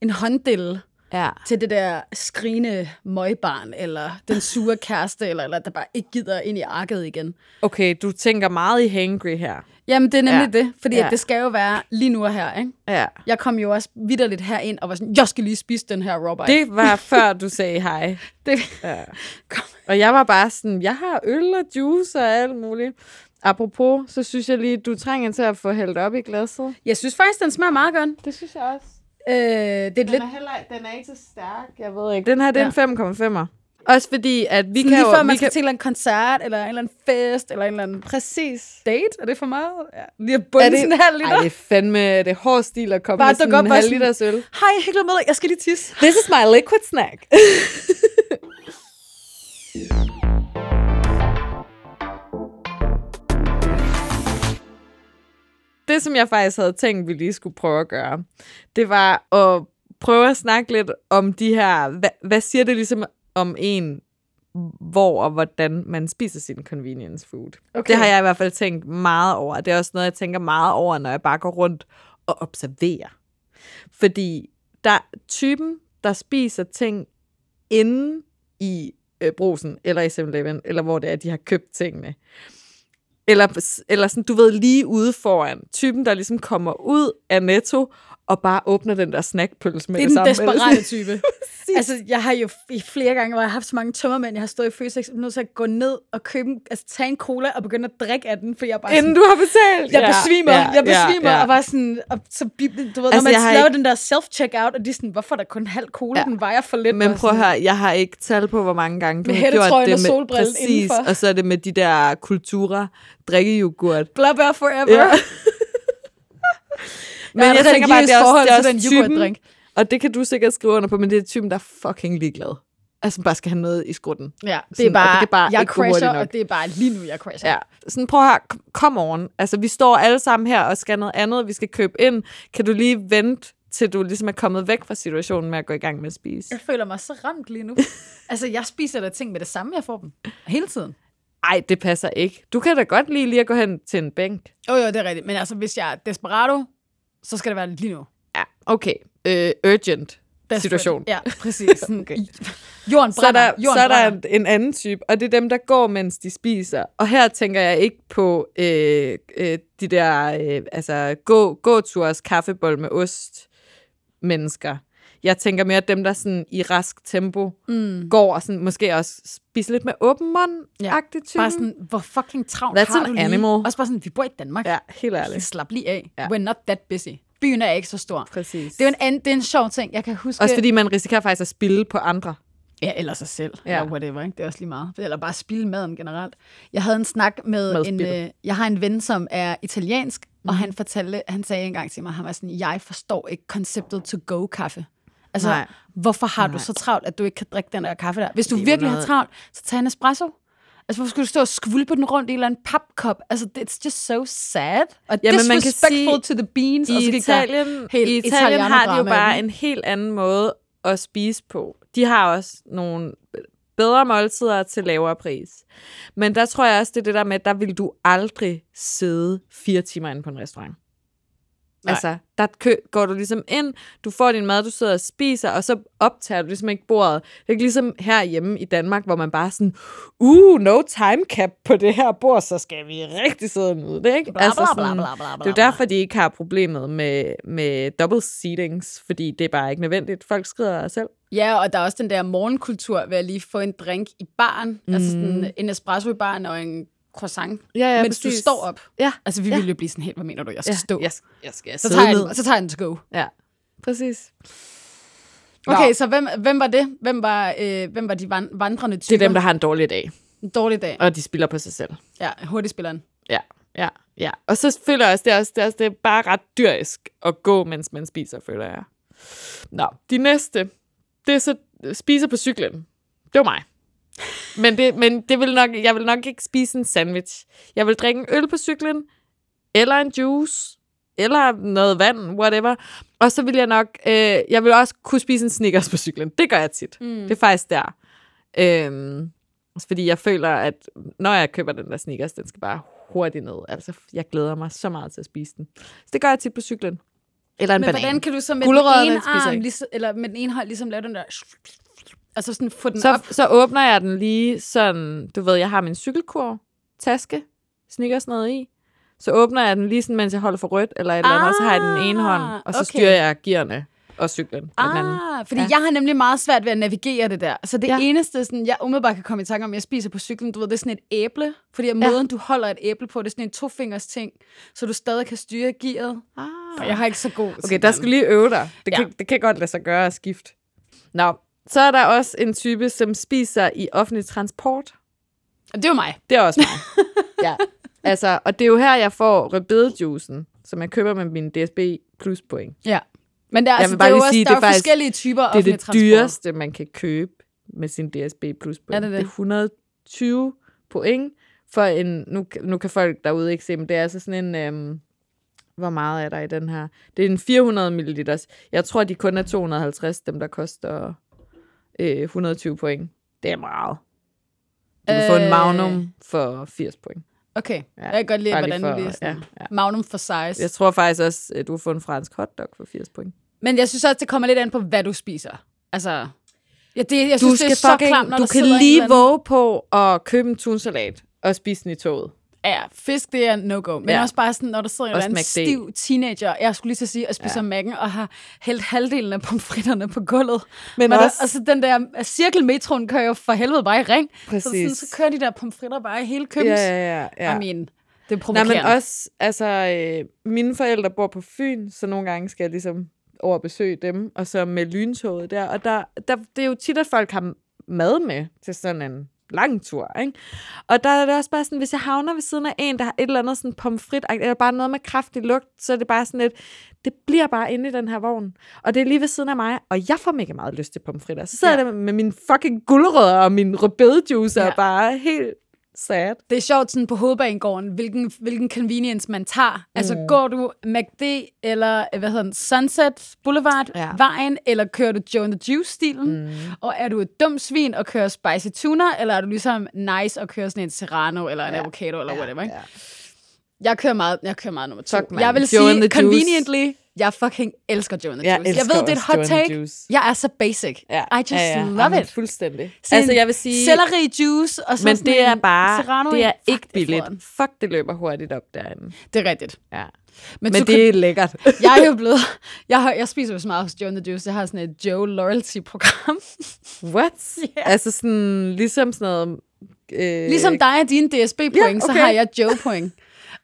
en hånddel Ja. til det der skrigende møgbarn, eller den sure kæreste, eller, eller der bare ikke gider ind i arket igen. Okay, du tænker meget i hangry her. Jamen, det er nemlig Ja. det, fordi Ja. det skal jo være lige nu og her, ikke? Ja. Jeg kom jo også vidderligt herind og var sådan, jeg skal lige spise den her bite. Det var før du sagde hej. det Ja. kom. Og jeg var bare sådan, jeg har øl og juice og alt muligt. Apropos, så synes jeg lige, du trænger til at få hældt op i glasset. Jeg synes faktisk, den smager meget godt. Det synes jeg også. Øh, det er lidt Den er, heller, den er ikke så stærk, jeg ved ikke. Den her, det er en 5,5'er. Også fordi, at vi vi kan lige jo... før man vi skal kan... til en koncert, eller en eller anden fest, eller en eller anden Præcis. date. Er det for meget? Ja. Lige at bunde sådan en halv liter. Ej, det er fandme det er hård stil at komme Bare med sådan op en halv sådan- liters øl. Hej, hyggelig med dig. Jeg skal lige tisse. This is my liquid snack. det, som jeg faktisk havde tænkt, vi lige skulle prøve at gøre, det var at prøve at snakke lidt om de her, hvad, hvad siger det ligesom om en, hvor og hvordan man spiser sin convenience food. Okay. Det har jeg i hvert fald tænkt meget over. Det er også noget, jeg tænker meget over, når jeg bare går rundt og observerer. Fordi der er typen, der spiser ting inde i øh, brusen, eller i 7-Eleven, eller hvor det er, de har købt tingene. Eller, eller sådan, du ved, lige ude foran. Typen, der ligesom kommer ud af Netto, og bare åbner den der snackpølse med Det er det, den samme. desperate type. altså, jeg har jo i flere gange, hvor jeg har haft så mange tømmermænd, jeg har stået i Føtex, er nødt til at gå ned og købe, en- altså tage en cola og begynde at drikke af den, for jeg er bare Inden sådan, du har betalt. jeg besvimer, Ja, jeg besvimer, ja, ja. og bare sådan, og så, du ved, Altså, når man laver ikke- den der self-checkout, og de er sådan, hvorfor er der kun halv cola, Ja. den vejer for lidt. Men og prøv at høre, jeg har ikke tal på, hvor mange gange du Med har gjort det og med præcis, indenfor. og så er det med de der kulturer, drikkejoghurt. Blåbær forever. Ja. Men jeg, tænker bare, det er også, forhold det er til også den typen, yoghurtdrink. og det kan du sikkert skrive under på, men det er typen, der er fucking ligeglad. Altså bare skal have noget i skrutten. Ja, det er Sådan, og bare, det kan bare jeg ikke crasher, og det er bare lige nu, jeg crasher. Ja, sådan prøv her, come on. Altså vi står alle sammen her og skal noget andet, vi skal købe ind. Kan du lige vente, til du ligesom er kommet væk fra situationen med at gå i gang med at spise? Jeg føler mig så ramt lige nu. altså, jeg spiser da ting med det samme, jeg får dem. Hele tiden. Ej, det passer ikke. Du kan da godt lige lige at gå hen til en bænk. Jo, jo, det er rigtigt. Men altså, hvis jeg er desperado, så skal det være lige nu. Ja, okay. Øh, urgent Desperate. situation. Ja, præcis. Okay. Jorden Så er brænder. der, Jorden så er der brænder. en anden type, og det er dem, der går, mens de spiser. Og her tænker jeg ikke på øh, øh, de der øh, altså, gå, gåturs kaffebold med ost mennesker. Jeg tænker mere dem, der sådan i rask tempo Mm. går og sådan, måske også spiser lidt med åben mund Ja. Bare sådan, hvor fucking travlt That's har an du lige? animal. Også bare sådan, vi bor i Danmark. Ja, helt ærligt. slap lige af. Ja. We're not that busy. Byen er ikke så stor. Præcis. Det er en, anden, det er en sjov ting. Jeg kan huske... Også fordi man risikerer faktisk at spille på andre. Ja, eller sig selv, Ja. eller whatever, ikke? det er også lige meget. Eller bare spille maden generelt. Jeg havde en snak med en, Madspillet. øh, jeg har en ven, som er italiensk, mm. Mhm. og han fortalte, han sagde engang til mig, han var sådan, jeg forstår ikke konceptet to-go-kaffe. Altså, Nej. Hvorfor har Nej. du så travlt, at du ikke kan drikke den der kaffe der? Hvis du virkelig noget- har travlt, så tag en espresso. Altså, hvorfor skulle du stå og skvulpe den rundt i en eller anden papkop? Altså, it's just so sad. Og Jamen, man kan sige, to the beans. og så I der Italien, helt I Italien har de jo bare en helt anden måde at spise på. De har også nogle bedre måltider til lavere pris. Men der tror jeg også, det er det der med, at der vil du aldrig sidde fire timer inde på en restaurant. Nej. Altså, der kø- går du ligesom ind, du får din mad, du sidder og spiser, og så optager du ligesom ikke bordet. Det er ikke ligesom herhjemme i Danmark, hvor man bare sådan, uh, no time cap på det her bord, så skal vi rigtig sidde og nyde det, ikke? Altså Bla, bla, bla, bla, bla, det er jo derfor, de ikke har problemet med, med double seatings, fordi det er bare ikke nødvendigt. Folk skrider selv. Ja, og der er også den der morgenkultur ved at lige få en drink i baren. Mm. Altså sådan en espresso i baren og en croissant. Ja, ja, mens du står op. Ja. Altså, vi Ja. ville jo blive sådan helt, hvad mener du, jeg skal Ja, stå? jeg, jeg skal så, tager jeg ned. den, så tager jeg den to go. Ja, præcis. Okay, Nå. så hvem, hvem var det? Hvem var, øh, hvem var de van- vandrende typer? Det er dem, der har en dårlig dag, En dårlig dag. og de spiller på sig selv. Ja, hurtigspilleren. Ja, ja, ja. Og så føler jeg også, det er, også, det er, også, det er bare ret dyrisk at gå, mens man spiser, føler jeg. Nå, de næste, det er så spiser på cyklen. Det var mig. Men, det, men det vil nok, jeg vil nok ikke spise en sandwich. Jeg vil drikke en øl på cyklen, eller en juice, eller noget vand, whatever. Og så vil jeg nok, øh, jeg vil også kunne spise en Snickers på cyklen. Det gør jeg tit. Mm. Det er faktisk der. Øhm, fordi jeg føler, at når jeg køber den der Snickers, den skal bare hurtigt ned. Altså, jeg glæder mig så meget til at spise den. Så det gør jeg tit på cyklen. Eller en Men banan. hvordan kan du så med den ene arm, ligesom, eller med den ene hånd, ligesom lave den der... Altså sådan få den så, op. så åbner jeg den lige sådan, du ved, jeg har min cykelkur, taske, sneakers noget i. Så åbner jeg den lige sådan, mens jeg holder for rødt, eller et eller andet, og så har jeg den ene hånd, og så okay. styrer jeg gearne og cyklen. med den anden. Ah, fordi Ja. ja. jeg har nemlig meget svært ved at navigere det der. Så det Ja. ja. eneste, sådan, jeg umiddelbart kan komme i tanke om, jeg spiser på cyklen, du ved, det er sådan et æble. Fordi at måden, du holder et æble på, det er sådan en tofingers ting, så du stadig kan styre gearet. Ah. Og jeg har ikke så god Okay, der skal lige øve dig. Det kan, Ja. det kan godt lade sig gøre at skifte. Nå, så er der også en type, som spiser i offentlig transport. Det er jo mig. Det er også mig. ja. Altså, og det er jo her, jeg får rødbedejuicen, som jeg køber med min DSB plus point. Ja. Men der, er, altså, det er jo lige også, sige, der er er forskellige typer Det er det transport. dyreste, man kan købe med sin DSB plus point. Er det det? det er 120 point for en... Nu, nu kan folk derude ikke se, men det er altså sådan en... Øhm, hvor meget er der i den her? Det er en 400 ml. Jeg tror, de kun er 250, dem der koster øh, 120 point. Det er meget. Du kan få en Øh. Magnum for 80 point. Okay, Ja, jeg kan godt lide, lige hvordan for- er sådan, ja, ja. magnum for size. Jeg tror faktisk også, at du har fået en fransk hotdog for 80 point. Men jeg synes også, det kommer lidt an på, hvad du spiser. Altså, ja, det, jeg Du synes, det er så fucking, klamt, når du kan lige våge på at købe en tunsalat og spise den i toget. Ja, fisk, det er no-go. Men Ja. ja. også bare sådan, når der sidder en Også eller anden McD. stiv teenager, jeg skulle lige så sige, og spiser ja. mækken, og har hældt halvdelen af pomfritterne på gulvet. Men Men også- der, altså, den der cirkelmetroen kører jo for helvede bare i ring. Så, sådan, Præcis. så kører de der pomfritter bare i hele Ja, købens. ja, ja. ja. I mean, det er Nej, provokerende. men også, altså, øh, mine forældre bor på Fyn, så nogle gange skal jeg ligesom over og besøge dem, og så med lyntoget der, og der, der, det er jo tit, at folk har mad med til sådan en lang tur, ikke? Og der er det også bare sådan, hvis jeg havner ved siden af en, der har et eller andet sådan pomfrit, eller bare noget med kraftig lugt, så er det bare sådan lidt, det bliver bare inde i den her vogn. Og det er lige ved siden af mig, og jeg får mega meget lyst til pomfritter. Så sidder Ja. jeg der med min fucking guldrødder og min rødbedejuice, ja. Ja. og bare helt sad. Det er sjovt sådan på hovedbanegården, hvilken, hvilken convenience man tager. Mm. Altså går du McD eller hvad hedder den, Sunset Boulevard Ja. vejen, eller kører du Joe and the Juice-stilen? Mm. Og er du et dumt svin og kører spicy tuna, eller er du ligesom nice og kører sådan en serrano eller en Ja. avocado eller Ja, whatever, ikke? ja. Jeg kører meget, jeg kører meget nummer to. Fuck, jeg vil Joe sige, the Juice. Jeg fucking elsker Joe Jeg Juice. Jeg ved, det er et hot take. Juice. Jeg er så basic. Ja, I just ja, ja. love Jamen, it. Fuldstændig. Sådan altså, jeg vil sige... Selleri juice, og så Men sådan det er bare... serrano det er Fuck, ikke det er billigt. flot. Fuck, det løber hurtigt op derinde. Det er rigtigt. Ja. Men, Men det er lækkert. jeg er jo blevet... Jeg, har, jeg spiser jo så meget hos Joe the Juice. Jeg har sådan et Joe Loyalty-program. What? Ja. Altså sådan... Ligesom sådan noget... Øh, Ligesom dig og dine DSB-point, Ja, okay. så har jeg Joe-point.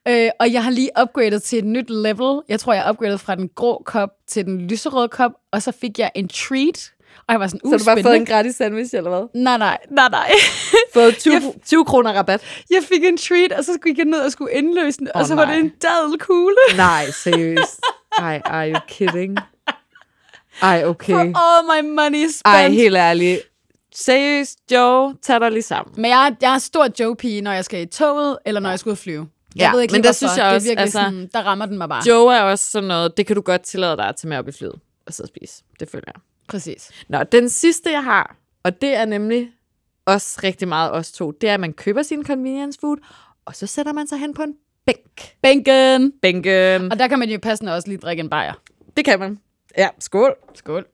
Øh, og jeg har lige upgradet til et nyt level. Jeg tror, jeg upgradet fra den grå kop til den lyserøde kop, og så fik jeg en treat. Og jeg var sådan, uh, så har du bare fået en gratis sandwich, eller hvad? Nej, nej, nej, nej. Fået 20, Jeg 20 kroner rabat. Jeg fik en treat, og så gik jeg ned og skulle indløse den, oh, og så var nej. det en dadelkugle. Nej, seriøst. Ej, are you kidding? Ej, okay. For all my money spent. Ej, helt ærligt. Seriøst, Joe, tag dig lige sammen. Men jeg, er- jeg er stor Joe-pige, når jeg skal i toget, eller når jeg skal ud flyve. Jeg Ja, ved ikke men lige, der synes jeg det også, er virkelig altså- sådan, der rammer den mig bare. Joe er også sådan noget, det kan du godt tillade dig at tage med op i flyet og sidde og spise. Det føler jeg. Præcis. Nå, den sidste, jeg har, og det er nemlig også rigtig meget os to, det er, at man køber sin convenience food, og så sætter man sig hen på en bænk. Bænken! Bænken. Og der kan man jo passende også lige drikke en bajer. Det kan man. Ja, skål. Skål.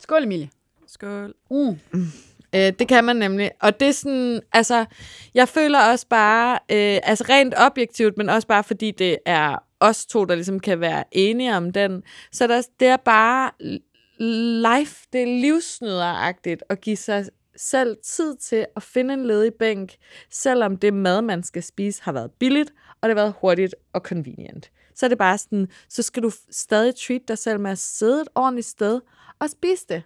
Skål, Emilie. Skål. Mm. Øh, det kan man nemlig. Og det er sådan, altså, jeg føler også bare, øh, altså rent objektivt, men også bare fordi det er os to, der ligesom kan være enige om den. Så der, det er bare life, det er livsnyderagtigt at give sig selv tid til at finde en ledig bænk, selvom det mad, man skal spise, har været billigt, og det har været hurtigt og convenient. Så er det bare sådan, så skal du stadig treat dig selv med at sidde et ordentligt sted og spise det.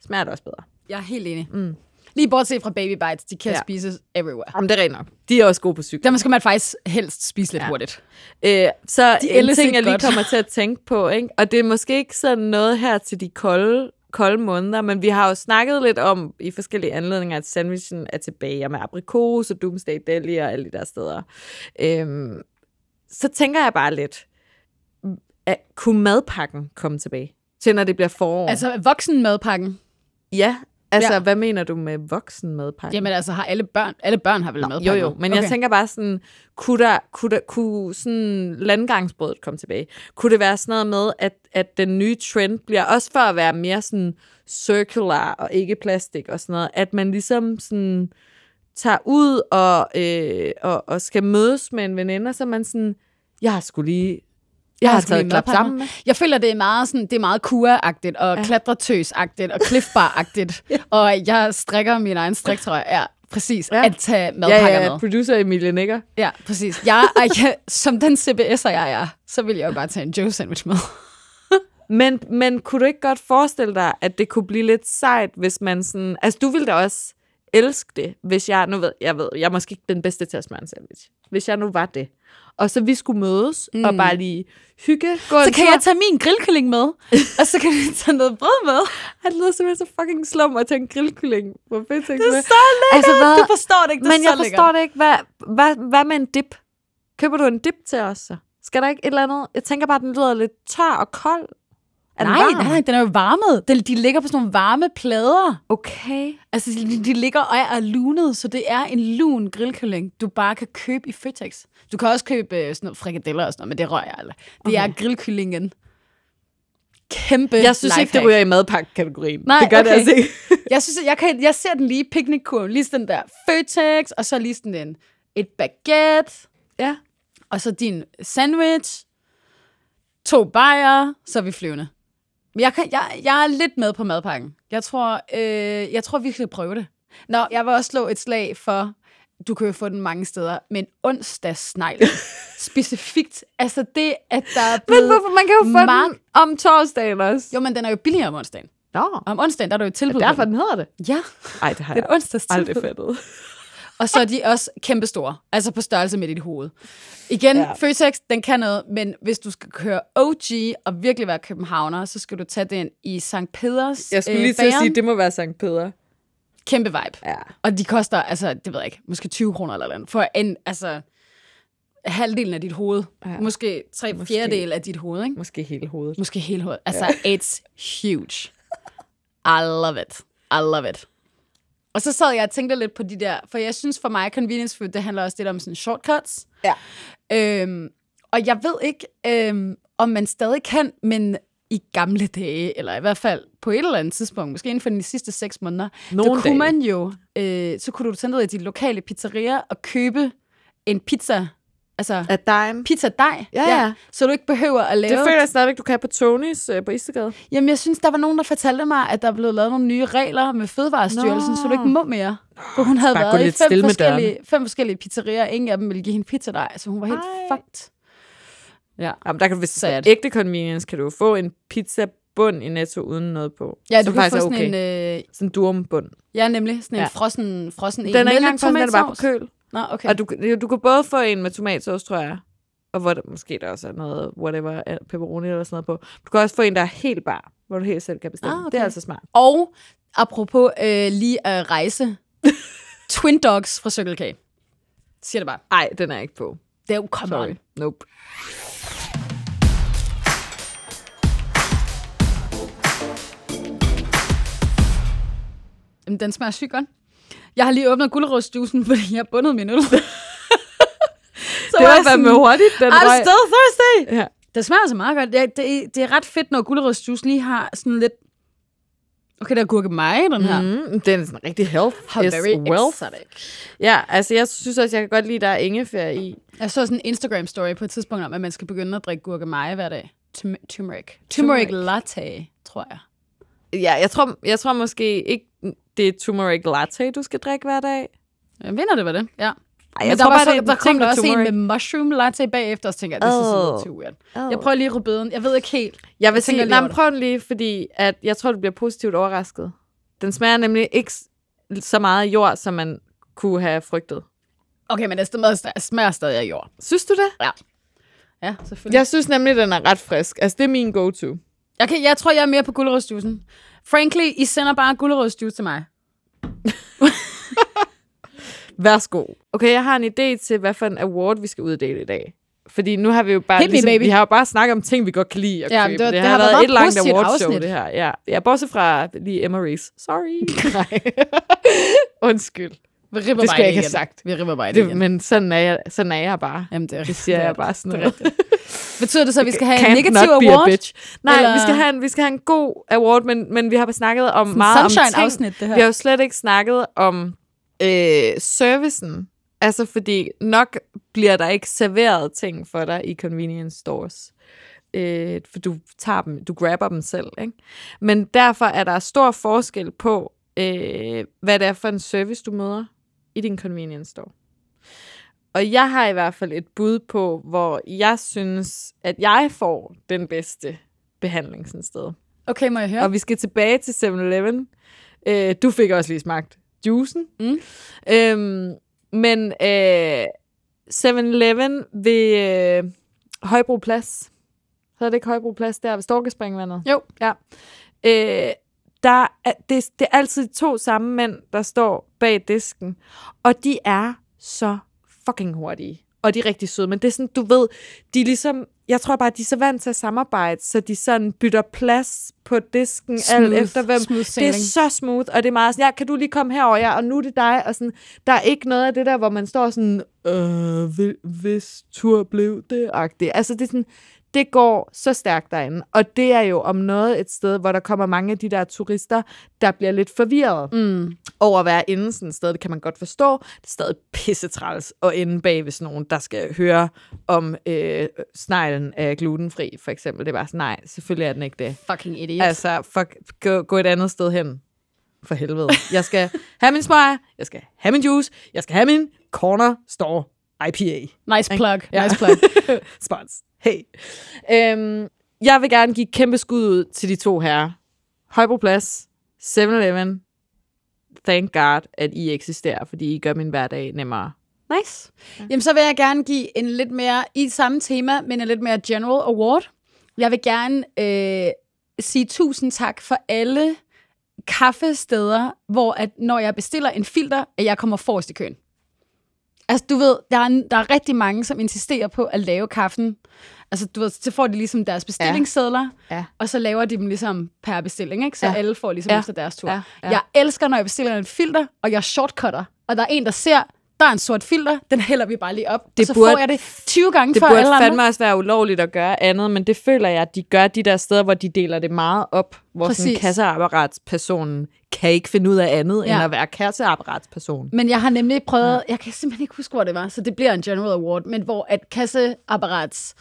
Smager det også bedre. Jeg er helt enig. Mm. Lige bortset fra baby bites, de kan Ja. spises everywhere. Jamen, det er rent nok. De er også gode på cykel. Dem skal man faktisk helst spise lidt Ja. hurtigt. Øh, så De en ting, jeg lige godt. kommer til at tænke på, ikke? og det er måske ikke sådan noget her til de kolde, kolde måneder, men vi har jo snakket lidt om i forskellige anledninger, at sandwichen er tilbage og med aprikos og Doomsday Deli og alle de der steder. Øhm, så tænker jeg bare lidt, at kunne madpakken komme tilbage? Til når det bliver forår? Altså voksenmadpakken. ja, Altså, Ja. hvad mener du med voksen madpakke? Jamen altså, har alle børn, alle børn har vel med Jo, jo, men okay. jeg tænker bare sådan, kunne, der, kunne, der, kunne sådan landgangsbrødet komme tilbage? Kunne det være sådan noget med, at, at den nye trend bliver, også for at være mere sådan circular og ikke plastik og sådan noget, at man ligesom sådan tager ud og, øh, og, og skal mødes med en veninde, og så er man sådan, jeg har sgu lige, jeg har taget klap sammen med. Jeg føler, det er meget, sådan, det er meget kura-agtigt, og ja. klatretøs-agtigt, og cliffbar-agtigt. ja. Og jeg strikker min egen striktrøje. Ja, præcis. Ja. Ja. At tage madpakker Ja, ja, med. producer Emilie nikker. Ja, præcis. Jeg, og jeg, som den CBS'er jeg er, så vil jeg jo bare tage en Joe sandwich med. Men, men kunne du ikke godt forestille dig, at det kunne blive lidt sejt, hvis man sådan... Altså, du ville da også elske det, hvis jeg... Nu ved jeg, ved, jeg er måske ikke den bedste til at smøre en sandwich. Hvis jeg nu var det. Og så vi skulle mødes mm. og bare lige hygge, gå Så kan tur. jeg tage min grillkylling med, og så kan vi tage noget brød med. Han lyder simpelthen så fucking slum at tage en grillkylling. Hvor fedt Det er så lækkert. Altså, hvad- du forstår det ikke, det Men jeg forstår det ikke. Hvad, hvad, hvad med en dip? Køber du en dip til os så? Skal der ikke et eller andet? Jeg tænker bare, den lyder lidt tør og kold. Er den Nej, varm? nej, den er jo varmet. Den, de ligger på sådan nogle varme plader. Okay. Altså, de, de ligger og er lunet, så det er en lun grillkylling, du bare kan købe i Føtex. Du kan også købe øh, sådan noget frikadeller og sådan noget, men det rører jeg aldrig. Det er Okay. grillkyllingen. Kæmpe Jeg synes ikke, det lifehack. ryger i madpakke-kategorien. Nej, det gør det okay. altså ikke. Jeg synes, jeg, kan, jeg ser den lige i picnickurven. Lige sådan der Føtex, og så lige sådan en, et baguette, ja. og så din sandwich, to bajer, så er vi flyvende. Men jeg, kan, jeg, jeg er lidt med på madpakken. Jeg tror, øh, jeg tror, vi skal prøve det. Nå, jeg vil også slå et slag for, du kan jo få den mange steder, men onsdagssnegl. Specifikt. Altså det, at der er Men blevet... hvorfor? Man kan jo få mark- den om torsdagen også. Jo, men den er jo billigere om onsdagen. Nå, om onsdagen, der er der jo et tilbud. på derfor den. hedder det. Ja, Ej, det har det er jeg onsdagstilbud. aldrig fattet. Og så er de også kæmpestore, altså på størrelse med dit hoved. Igen, Ja. Føtex, den kan noget, men hvis du skal køre OG og virkelig være københavner, så skal du tage den i St. Peders Jeg skulle øh, lige til at sige, det må være Sankt Peter. Kæmpe vibe. Ja. Og de koster, altså, det ved jeg ikke, måske 20 kroner eller noget, for en, altså, halvdelen af dit hoved. Ja. Måske tre Måske. fjerdedel af dit hoved, ikke? Måske hele hovedet. Måske hele hovedet. Altså, ja. it's huge. I love it. I love it. Og så sad jeg og tænkte lidt på de der, for jeg synes for mig, convenience food, det handler også lidt om sådan shortcuts. Ja. Øhm, og jeg ved ikke, øhm, om man stadig kan, men i gamle dage, eller i hvert fald på et eller andet tidspunkt, måske inden for de sidste seks måneder, Nogle så kunne dage. man jo, øh, så kunne du tage ned i de lokale pizzerier og købe en pizza, altså At dime. pizza dej, Ja, ja. så du ikke behøver at lave Det føler jeg stadigvæk, du kan på Tonys øh, på Istegade. Jamen, jeg synes, der var nogen, der fortalte mig, at der er blevet lavet nogle nye regler med Fødevarestyrelsen, Nå. så du ikke må mere. For hun havde Bare været i lidt fem forskellige, fem forskellige pizzerier, og ingen af dem ville give hende pizza dig, så hun var helt Ej. fucked. Ja. Jamen, der kan, hvis Sad. det er ægte convenience, kan du jo få en pizza bund i Netto uden noget på. Ja, du kan faktisk få er sådan okay. en, øh, Sådan en durum-bund. ja, nemlig sådan en Ja. frossen, frossen en Den er ikke engang frossen, den er bare på køl. Nå, okay. Og du, du kan både få en med tomatsauce, tror jeg, og hvor der måske der også er noget, whatever, øh, pepperoni eller sådan noget på. Du kan også få en, der er helt bar, hvor du helt selv kan bestemme. Ah, okay. Det er altså smart. Og apropos øh, lige at rejse, Twin Dogs fra Circle K. Siger det bare. Nej, den er ikke på. Det er jo, come Sorry. on. Nope. Jamen, den smager sygt godt. Jeg har lige åbnet gulerodsjuicen, fordi jeg har bundet min øl. så Det var var sådan, fandme hurtigt, den I'm røg. still thirsty! Ja. Det smager altså meget godt. Det, det, det er ret fedt, når gulerodsjuice lige har sådan lidt... Okay, der er gurkemeje i den her. Mm. Den er sådan rigtig health How is very wealth. exotic. Ja, altså jeg synes også, jeg kan godt lide, at der er ingefær i. Jeg så sådan en Instagram-story på et tidspunkt om, at man skal begynde at drikke gurkemeje hver dag. Tum- turmeric. Turmeric latte, tror jeg. Ja, jeg tror, jeg tror måske ikke, det er turmeric latte, du skal drikke hver dag. Jeg mener, det var det, ja. Ej, Men der, var så, der kom der også en med mushroom latte bagefter, og så tænker jeg, a Oh. little too weird. Jeg prøver lige rødbeden. Jeg ved ikke helt. Jeg vil Jeg sige, lige nej, prøv lige, fordi at jeg tror, du bliver positivt overrasket. Den smager nemlig ikke så meget jord, som man kunne have frygtet. Okay, men det smager, stadig af jord. Synes du det? Ja, selvfølgelig. Jeg synes nemlig, den er ret frisk. Altså, det er min go-to. Jeg, kan, jeg tror, jeg er mere på gulerodsjuicen. Frankly, I sender bare gulerodsjuice til mig. Værsgo. Okay, jeg har en idé til, hvad for en award, vi skal uddele i dag. Fordi nu har vi jo bare, Hit me, ligesom, baby. vi har jo bare snakket om ting, vi godt kan lide at Ja, købe. det var- det, det har, har været været et langt awardshow, det her. Ja, ja bortset fra lige Reese. Sorry. Nej. Undskyld. Vi ripper Det skulle jeg ikke igen. have sagt. Vi ripper bare det, igen. men sådan er, jeg, sådan er jeg bare. Jamen, det, er, Det siger det er jeg bare sådan noget. Betyder det så, at vi skal have en Can't negativ be a award? bitch. Nej, Eller- vi skal, have en, vi skal have en god award, men, men vi har bare snakket om Sådan meget om ting. sunshine-afsnit, det her. Vi har jo slet ikke snakket om øh, servicen. Altså, fordi nok bliver der ikke serveret ting for dig i convenience stores. Øh, for du tager dem, du grabber dem selv, ikke? Men derfor er der stor forskel på, øh, hvad det er for en service, du møder i din convenience store. Og jeg har i hvert fald et bud på, hvor jeg synes, at jeg får den bedste behandling sådan et sted. Okay, må jeg høre? Og vi skal tilbage til 7-Eleven. Øh, du fik også lige smagt juicen. Mm. Øhm, men øh, 7-Eleven ved øh, Højbro Plads. Hedder det ikke Højbro Plads der ved Storkespringvandet? Jo. Ja. Øh, der er, det, det er altid to samme mænd, der står bag disken. Og de er så fucking hurtige. Og de er rigtig søde. Men det er sådan, du ved, de er ligesom, jeg tror bare, de er så vant til at samarbejde, så de sådan bytter plads på disken, alt efter hvem. smooth Det er så smooth, og det er meget sådan, ja, kan du lige komme herover, ja, og nu er det dig, og sådan, der er ikke noget af det der, hvor man står sådan, øh, hvis tur blev det, agtigt. Altså, det er sådan, det går så stærkt derinde, og det er jo om noget et sted, hvor der kommer mange af de der turister, der bliver lidt forvirret Mm. over at være inde sådan et sted. Det kan man godt forstå. Det er stadig pissetræls og inde bag sådan nogen, der skal høre om øh, sneglen er glutenfri, for eksempel. Det er bare sådan, nej, selvfølgelig er den ikke det. Fucking idiot. Altså, fuck, gå, gå et andet sted hen. For helvede. Jeg skal have min smøger, jeg skal have min juice, jeg skal have min corner store IPA. nice plug. Ja. Nice plug. Spons. Hey. Øhm, jeg vil gerne give kæmpe skud ud til de to her. Højbro Plads, 7-Eleven. Thank God, at I eksisterer, fordi I gør min hverdag nemmere. Nice. Jamen, så vil jeg gerne give en lidt mere, i samme tema, men en lidt mere general award. Jeg vil gerne øh, sige tusind tak for alle kaffesteder, hvor at når jeg bestiller en filter, at jeg kommer forrest i køen. Altså, du ved, der er, der er rigtig mange, som insisterer på at lave kaffen. Altså, du ved, så får de ligesom deres bestillingssedler, Ja. og så laver de dem ligesom per bestilling, ikke? Så Ja. alle får ligesom Ja. efter deres tur. Ja. Ja. Jeg elsker, når jeg bestiller en filter, og jeg shortcutter, og der er en, der ser, der er en sort filter, den hælder vi bare lige op, det og så burde- får jeg det 20 gange Det for burde alle fandme andre. også være ulovligt at gøre andet, men det føler jeg, at de gør de der steder, hvor de deler det meget op, hvor sådan Præcis. kasseapparatspersonen kan ikke finde ud af andet, ja. End at være kasseapparatsperson. Men jeg har nemlig prøvet, ja. jeg kan simpelthen ikke huske, hvor det var, så det bliver en general award, men hvor at kasseapparats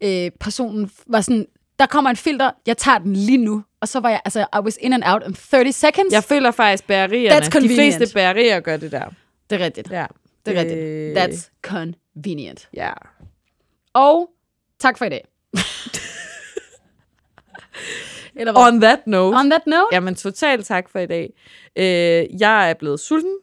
øh, personen var sådan, der kommer en filter, jeg tager den lige nu. Og så var jeg, altså, I was in and out in 30 seconds. Jeg føler faktisk, bærerierne, That's de fleste bærerier gør det der. Det er rigtigt. Ja. Det er rigtigt. That's convenient. Ja. Og tak for i dag. Eller hvad? On that note. On that note, Jamen, totalt tak for i dag. Øh, jeg er blevet sulten.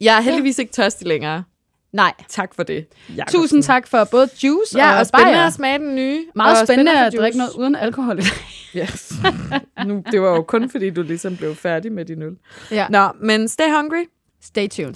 Jeg er heldigvis ikke tørstig længere. nej. Tak for det, Jacobsen. Tusind tak for både juice Ja, og, og spændende bajer. at smage den nye. Meget og spændende for at drikke noget uden alkohol. Yes. nu, det var jo kun, fordi du ligesom blev færdig med din øl. ja. Nå, men stay hungry. Stay tuned.